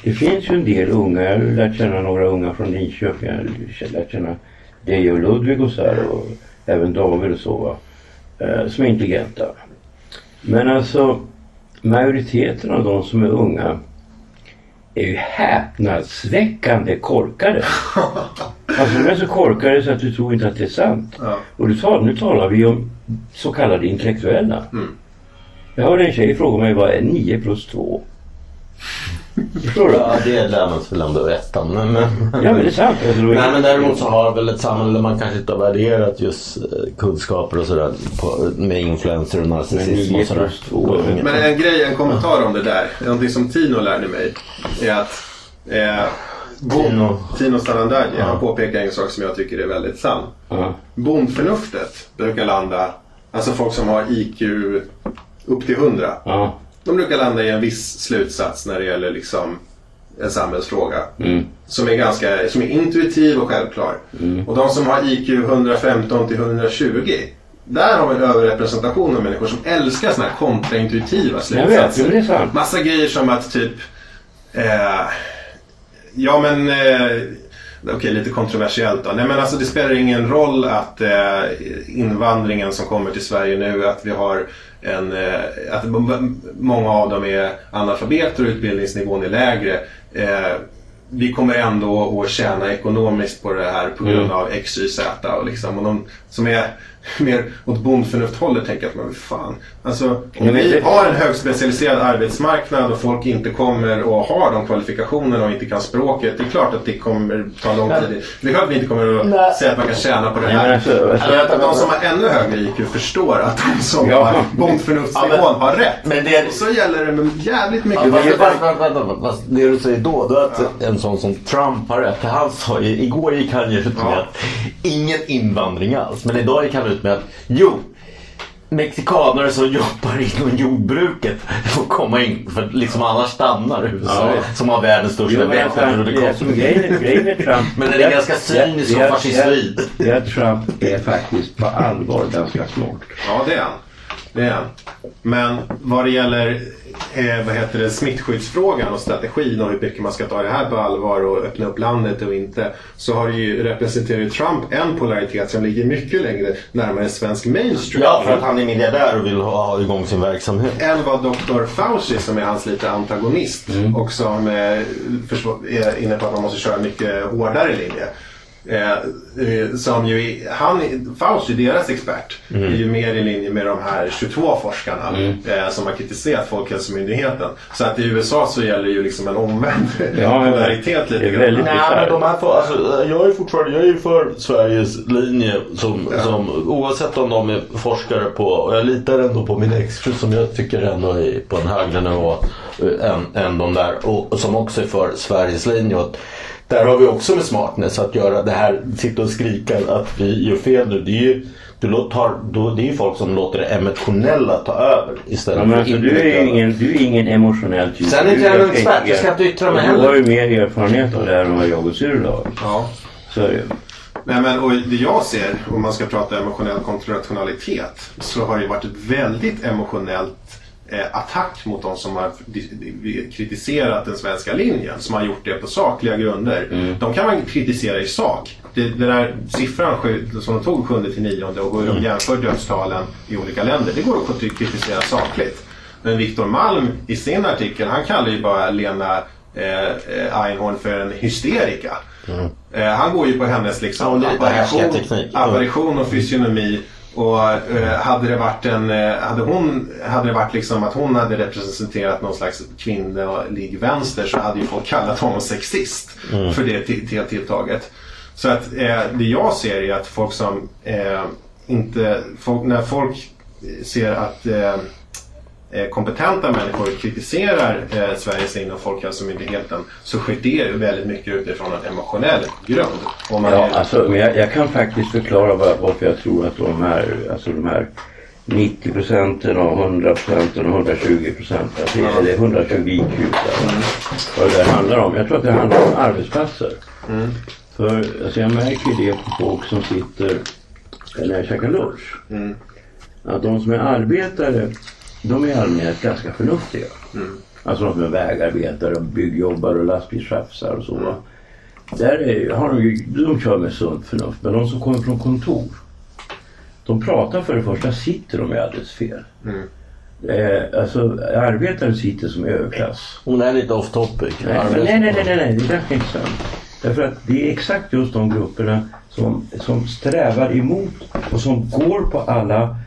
Det finns ju en del unga, jag har lärt känna några unga från Linköping, jag har lärt känna dig och Ludvig och så här och även David och så va, eh, som är intelligenta. Men alltså majoriteten av de som är unga är ju häpnadsväckande korkade. Alltså de är så korkade så att du tror inte att det är sant. Ja. Och tal, nu talar vi om så kallade intellektuella. Mm. Jag hörde en tjej fråga mig vad är 9 plus 2? Förstår du? Ja, det lär man sig väl ändå veta. Men, men... Ja men det är sant. Nej men däremot så har väl ett samhälle där man kanske inte har värderat just eh, kunskaper och sådär på- med influencer och narcissism och sådär. 9 plus 2. Men en grej, en kommentar om det där. Någonting som Tino lärde mig. Är att eh, Tino. Tino Sanandaji, han påpekar en sak som jag tycker är väldigt sann. Ja. Bondförnuftet brukar landa, alltså folk som har IQ upp till 100. Ja. De brukar landa i en viss slutsats när det gäller liksom en samhällsfråga. Som är ganska som är intuitiv och självklar. Och de som har IQ 115 till 120. Där har vi en överrepresentation av människor som älskar sådana här kontraintuitiva Jag vet, slutsatser. är sant. Massa grejer som att typ... Eh, ja men... Eh, Okej, lite kontroversiellt då. Nej men alltså det spelar ingen roll att eh, invandringen som kommer till Sverige nu, att vi har en... Eh, att många av dem är analfabeter och utbildningsnivån är lägre. Eh, vi kommer ändå att tjäna ekonomiskt på det här på grund av X, Y, Z. Och, liksom, och de som är mer åt bondförnuft-hållet tänker att men fan. Alltså, om vi har en högspecialiserad arbetsmarknad och folk inte kommer och har de kvalifikationerna och inte kan språket. Det är klart att det kommer ta lång tid. Det är klart att vi inte kommer att säga att man kan tjäna på det Nej, här. Eller att de som har ännu högre IQ förstår att de som Ja. har bondförnuftsnivån har rätt. Men det är- Och så gäller det med jävligt mycket. Ja, fast, fast, fast, fast, det du säger då, då är att en sån som Trump har rätt. Han sa ju, igår gick han ju ut med Ja. att ingen invandring alls. Men idag gick han ut med att jo, mexikanare som jobbar inom jordbruket får komma in. För liksom annars stannar USA Ja. som har världens största Jo, men den är ganska cynisk och det är- fascistoid. Att Trump är faktiskt på allvar ganska smart. Ja, det är han. Det är han. Men vad det gäller eh, vad heter det, smittskyddsfrågan och strategin och hur mycket man ska ta det här på allvar och öppna upp landet och inte. Så har ju, representerar Trump en polaritet som ligger mycket längre närmare svensk mainstream. Ja, för att han är miljardär och vill ha, ha igång sin verksamhet. än vad Dr. Fauci som är hans lite antagonist och som eh, är inne på att man måste köra mycket hårdare linje. Eh, eh, som ju, är- han, Fauci, deras expert, är ju mer i linje med de här 22 forskarna eh, som har kritiserat Folkhälsomyndigheten. Så att i USA så gäller ju liksom en omvänd Ja, polaritet lite väldigt- Nej, men de här alltså, jag är fortfarande jag är för Sveriges linje som, som, oavsett om de är forskare på, och jag litar ändå på min exfru som jag tycker ändå är på en högre nivå eh, än, än de där och, och som också är för Sveriges linje. Och där har vi också med smartness att göra det här, sitta och skrika att vi gör fel nu. Det är ju, du tar, då, det är ju folk som låter det emotionella ta över istället Ja, men för alltså, du, är ju ingen, du är ingen emotionell typ. Sen är inte jag någon ganska expert, jag ska inte yttra mig Du har heller. ju mer erfarenhet av det här än vad jag och Cyril har. Ja. Så är det ju. Nej, men, och det jag ser, om man ska prata emotionell kontrarationalitet, så har det varit ett väldigt emotionellt attack mot de som har kritiserat den svenska linjen. Som har gjort det på sakliga grunder. De kan man kritisera i sak. Det, den där siffran som de tog 7 till 9 och hur de jämför dödstalen i olika länder. Det går att kritisera sakligt. Men Viktor Malm i sin artikel, han kallar ju bara Lena eh, eh, Einhorn för en hysterika. Eh, han går ju på hennes Ja, liksom, är apparition, apparition och fysionomi. Och eh, hade det varit en, eh, hade hon, hade det varit liksom att hon hade representerat någon slags kvinnlig vänster så hade ju folk kallat honom sexist för det till, till tilltaget. Så att eh, det jag ser är att folk som eh, inte, folk, när folk ser att eh, kompetenta människor kritiserar eh, Sveriges och Folkhälsomyndigheten så sker det väldigt mycket utifrån en emotionell grund. Om man Ja, är, alltså, men jag, jag kan faktiskt förklara var, varför jag tror att de här, alltså de här 90 procenten och 100 procenten och 120 procenten, alltså, Ja. eller 120 IQ, där, vad det handlar om. Jag tror att det handlar om arbetsplatser. Mm. För alltså, jag märker det på folk som sitter när jag käkar lunch. Mm. Att de som är arbetare, de är i allmänhet ganska förnuftiga. Mm. Alltså de som är vägarbetare och byggjobbare och lastbilschaufförer och så. va. Där är, har de, ju, de kör med sunt förnuft. Men de som kommer från kontor. De pratar för det första, sitter de ju alldeles fel. Mm. Eh, alltså arbetare sitter som överklass. Hon är lite off topic. Nej, nej, nej, nej, nej, nej, det är ganska intressant. Därför att det är exakt just de grupperna som, som strävar emot och som går på alla,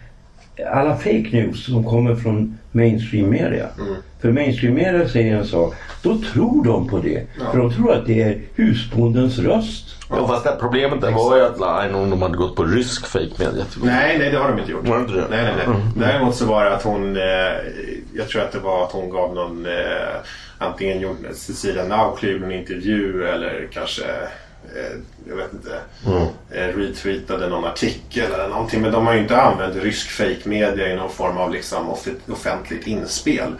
alla fake news som kommer från mainstream media. För mainstream media säger en sak, då tror de på det. För de tror att det är husbondens röst. Ja, fast det problemet där var ju att Line de hade gått på rysk fake media. Nej, nej det har de inte gjort. Var det inte det? Nej, nej, nej. Däremot så var det att hon, eh, jag tror att det var att hon gav någon, eh, antingen gjorde Cecilia gjorde en intervju eller kanske, jag vet inte, eh, retweetade någon artikel eller någonting. Men de har ju inte använt rysk fake media i någon form av liksom off- offentligt inspel.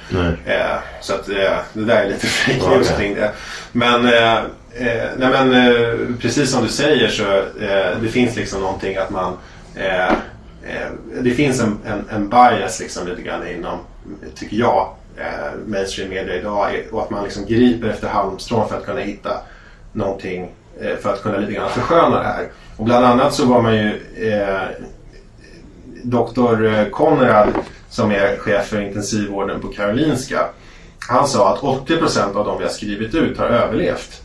Eh, så att eh, det där är lite fake news kring det. Men, eh, eh, nej, men eh, precis som du säger så eh, det finns liksom någonting att man eh, eh, det finns en, en, en bias liksom lite grann inom, tycker jag, eh, mainstream media idag och att man liksom griper efter halmstrån för att kunna hitta någonting eh, för att kunna lite grann försköna det här. Och bland annat så var man ju eh, Dr. Konrad som är chef för intensivvården på Karolinska. Han sa att 80% av de vi har skrivit ut har överlevt.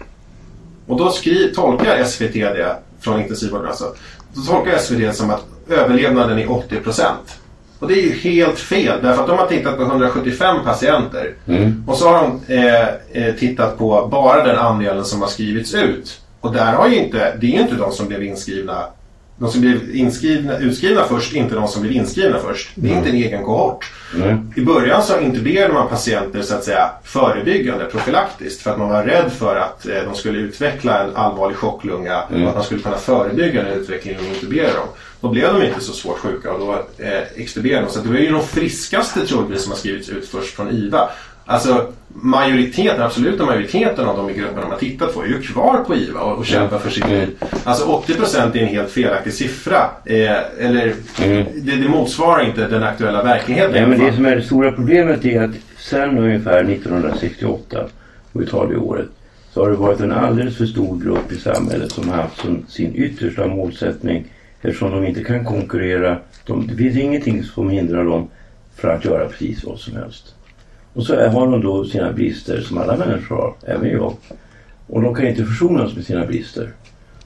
Och då skri- tolkar SVT det, från intensivvården alltså, då tolkar SVT det som att överlevnaden är 80%. Och det är ju helt fel därför att de har tittat på 175 patienter. Och så har de eh, eh, tittat på bara den andelen som har skrivits ut. Och där har ju inte, det är ju inte de som blev inskrivna de som blev inskrivna, utskrivna först, inte de som blev inskrivna först. Det är inte en egen kohort. I början så intuberade man patienter så att säga förebyggande, profylaktiskt. För att man var rädd för att eh, de skulle utveckla en allvarlig chocklunga och att man skulle kunna förebygga den utvecklingen och intubera dem. Då blev de inte så svårt sjuka och då eh, extuberade de. Så det var ju de friskaste troligtvis som har skrivits ut först från IVA. Alltså majoriteten, absoluta majoriteten av de i gruppen de har tittat på är ju kvar på IVA och, och kämpar för sitt liv. Alltså 80% är en helt felaktig siffra. Eh, eller det, det motsvarar inte den aktuella verkligheten. Nej, men det som är det stora problemet är att sedan ungefär 1968, och vi tar det året, så har det varit en alldeles för stor grupp i samhället som har haft som sin yttersta målsättning eftersom de inte kan konkurrera. De, det finns ingenting som hindrar dem från att göra precis vad som helst. Och så har de då sina brister som alla människor har, även jag. Och de kan inte försonas med sina brister.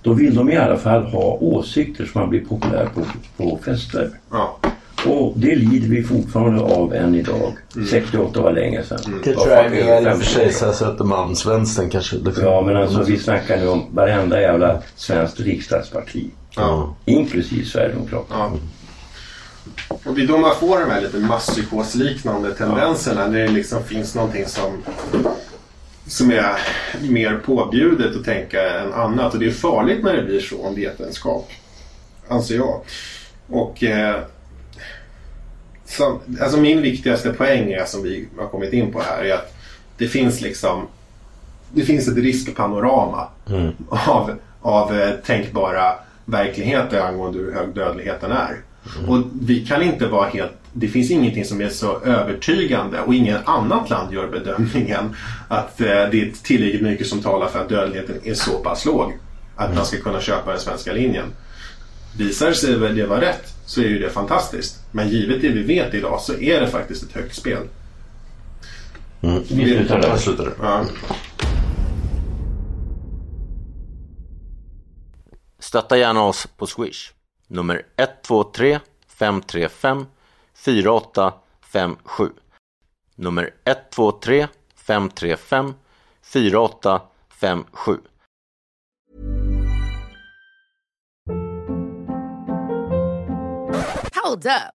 Då vill de i alla fall ha åsikter som man blir populär på, på fester. Ja. Och det lider vi fortfarande av än idag. 68 var länge sedan. Det Var tror jag är mer i och för 50. sig Södermalmsvänstern kanske. Ja men alltså vi snackar nu om varenda jävla svenskt riksdagsparti. Ja. Inklusive Sverigedemokraterna. Ja. Och det är då man får de här lite masspsykosliknande tendenserna. När det liksom finns någonting som, som är mer påbjudet att tänka än annat. Och det är farligt när det blir så om vetenskap. Anser jag. Och eh, som, alltså min viktigaste poäng är, som vi har kommit in på här är att det finns liksom det finns ett riskpanorama av, av eh, tänkbara verkligheter angående hur hög dödligheten är. Och vi kan inte vara helt det finns ingenting som är så övertygande och ingen annat land gör bedömningen att eh, det är tillräckligt mycket som talar för att dödligheten är så pass låg att man ska kunna köpa den svenska linjen. Visar sig det vara rätt så är ju det fantastiskt. Men givet det vi vet idag så är det faktiskt ett högt spel. Vi slutar där. slutar där. Ja. Stötta gärna oss på Swish. Nummer 123 535 4857. Nummer 123 535 4857. Hold up.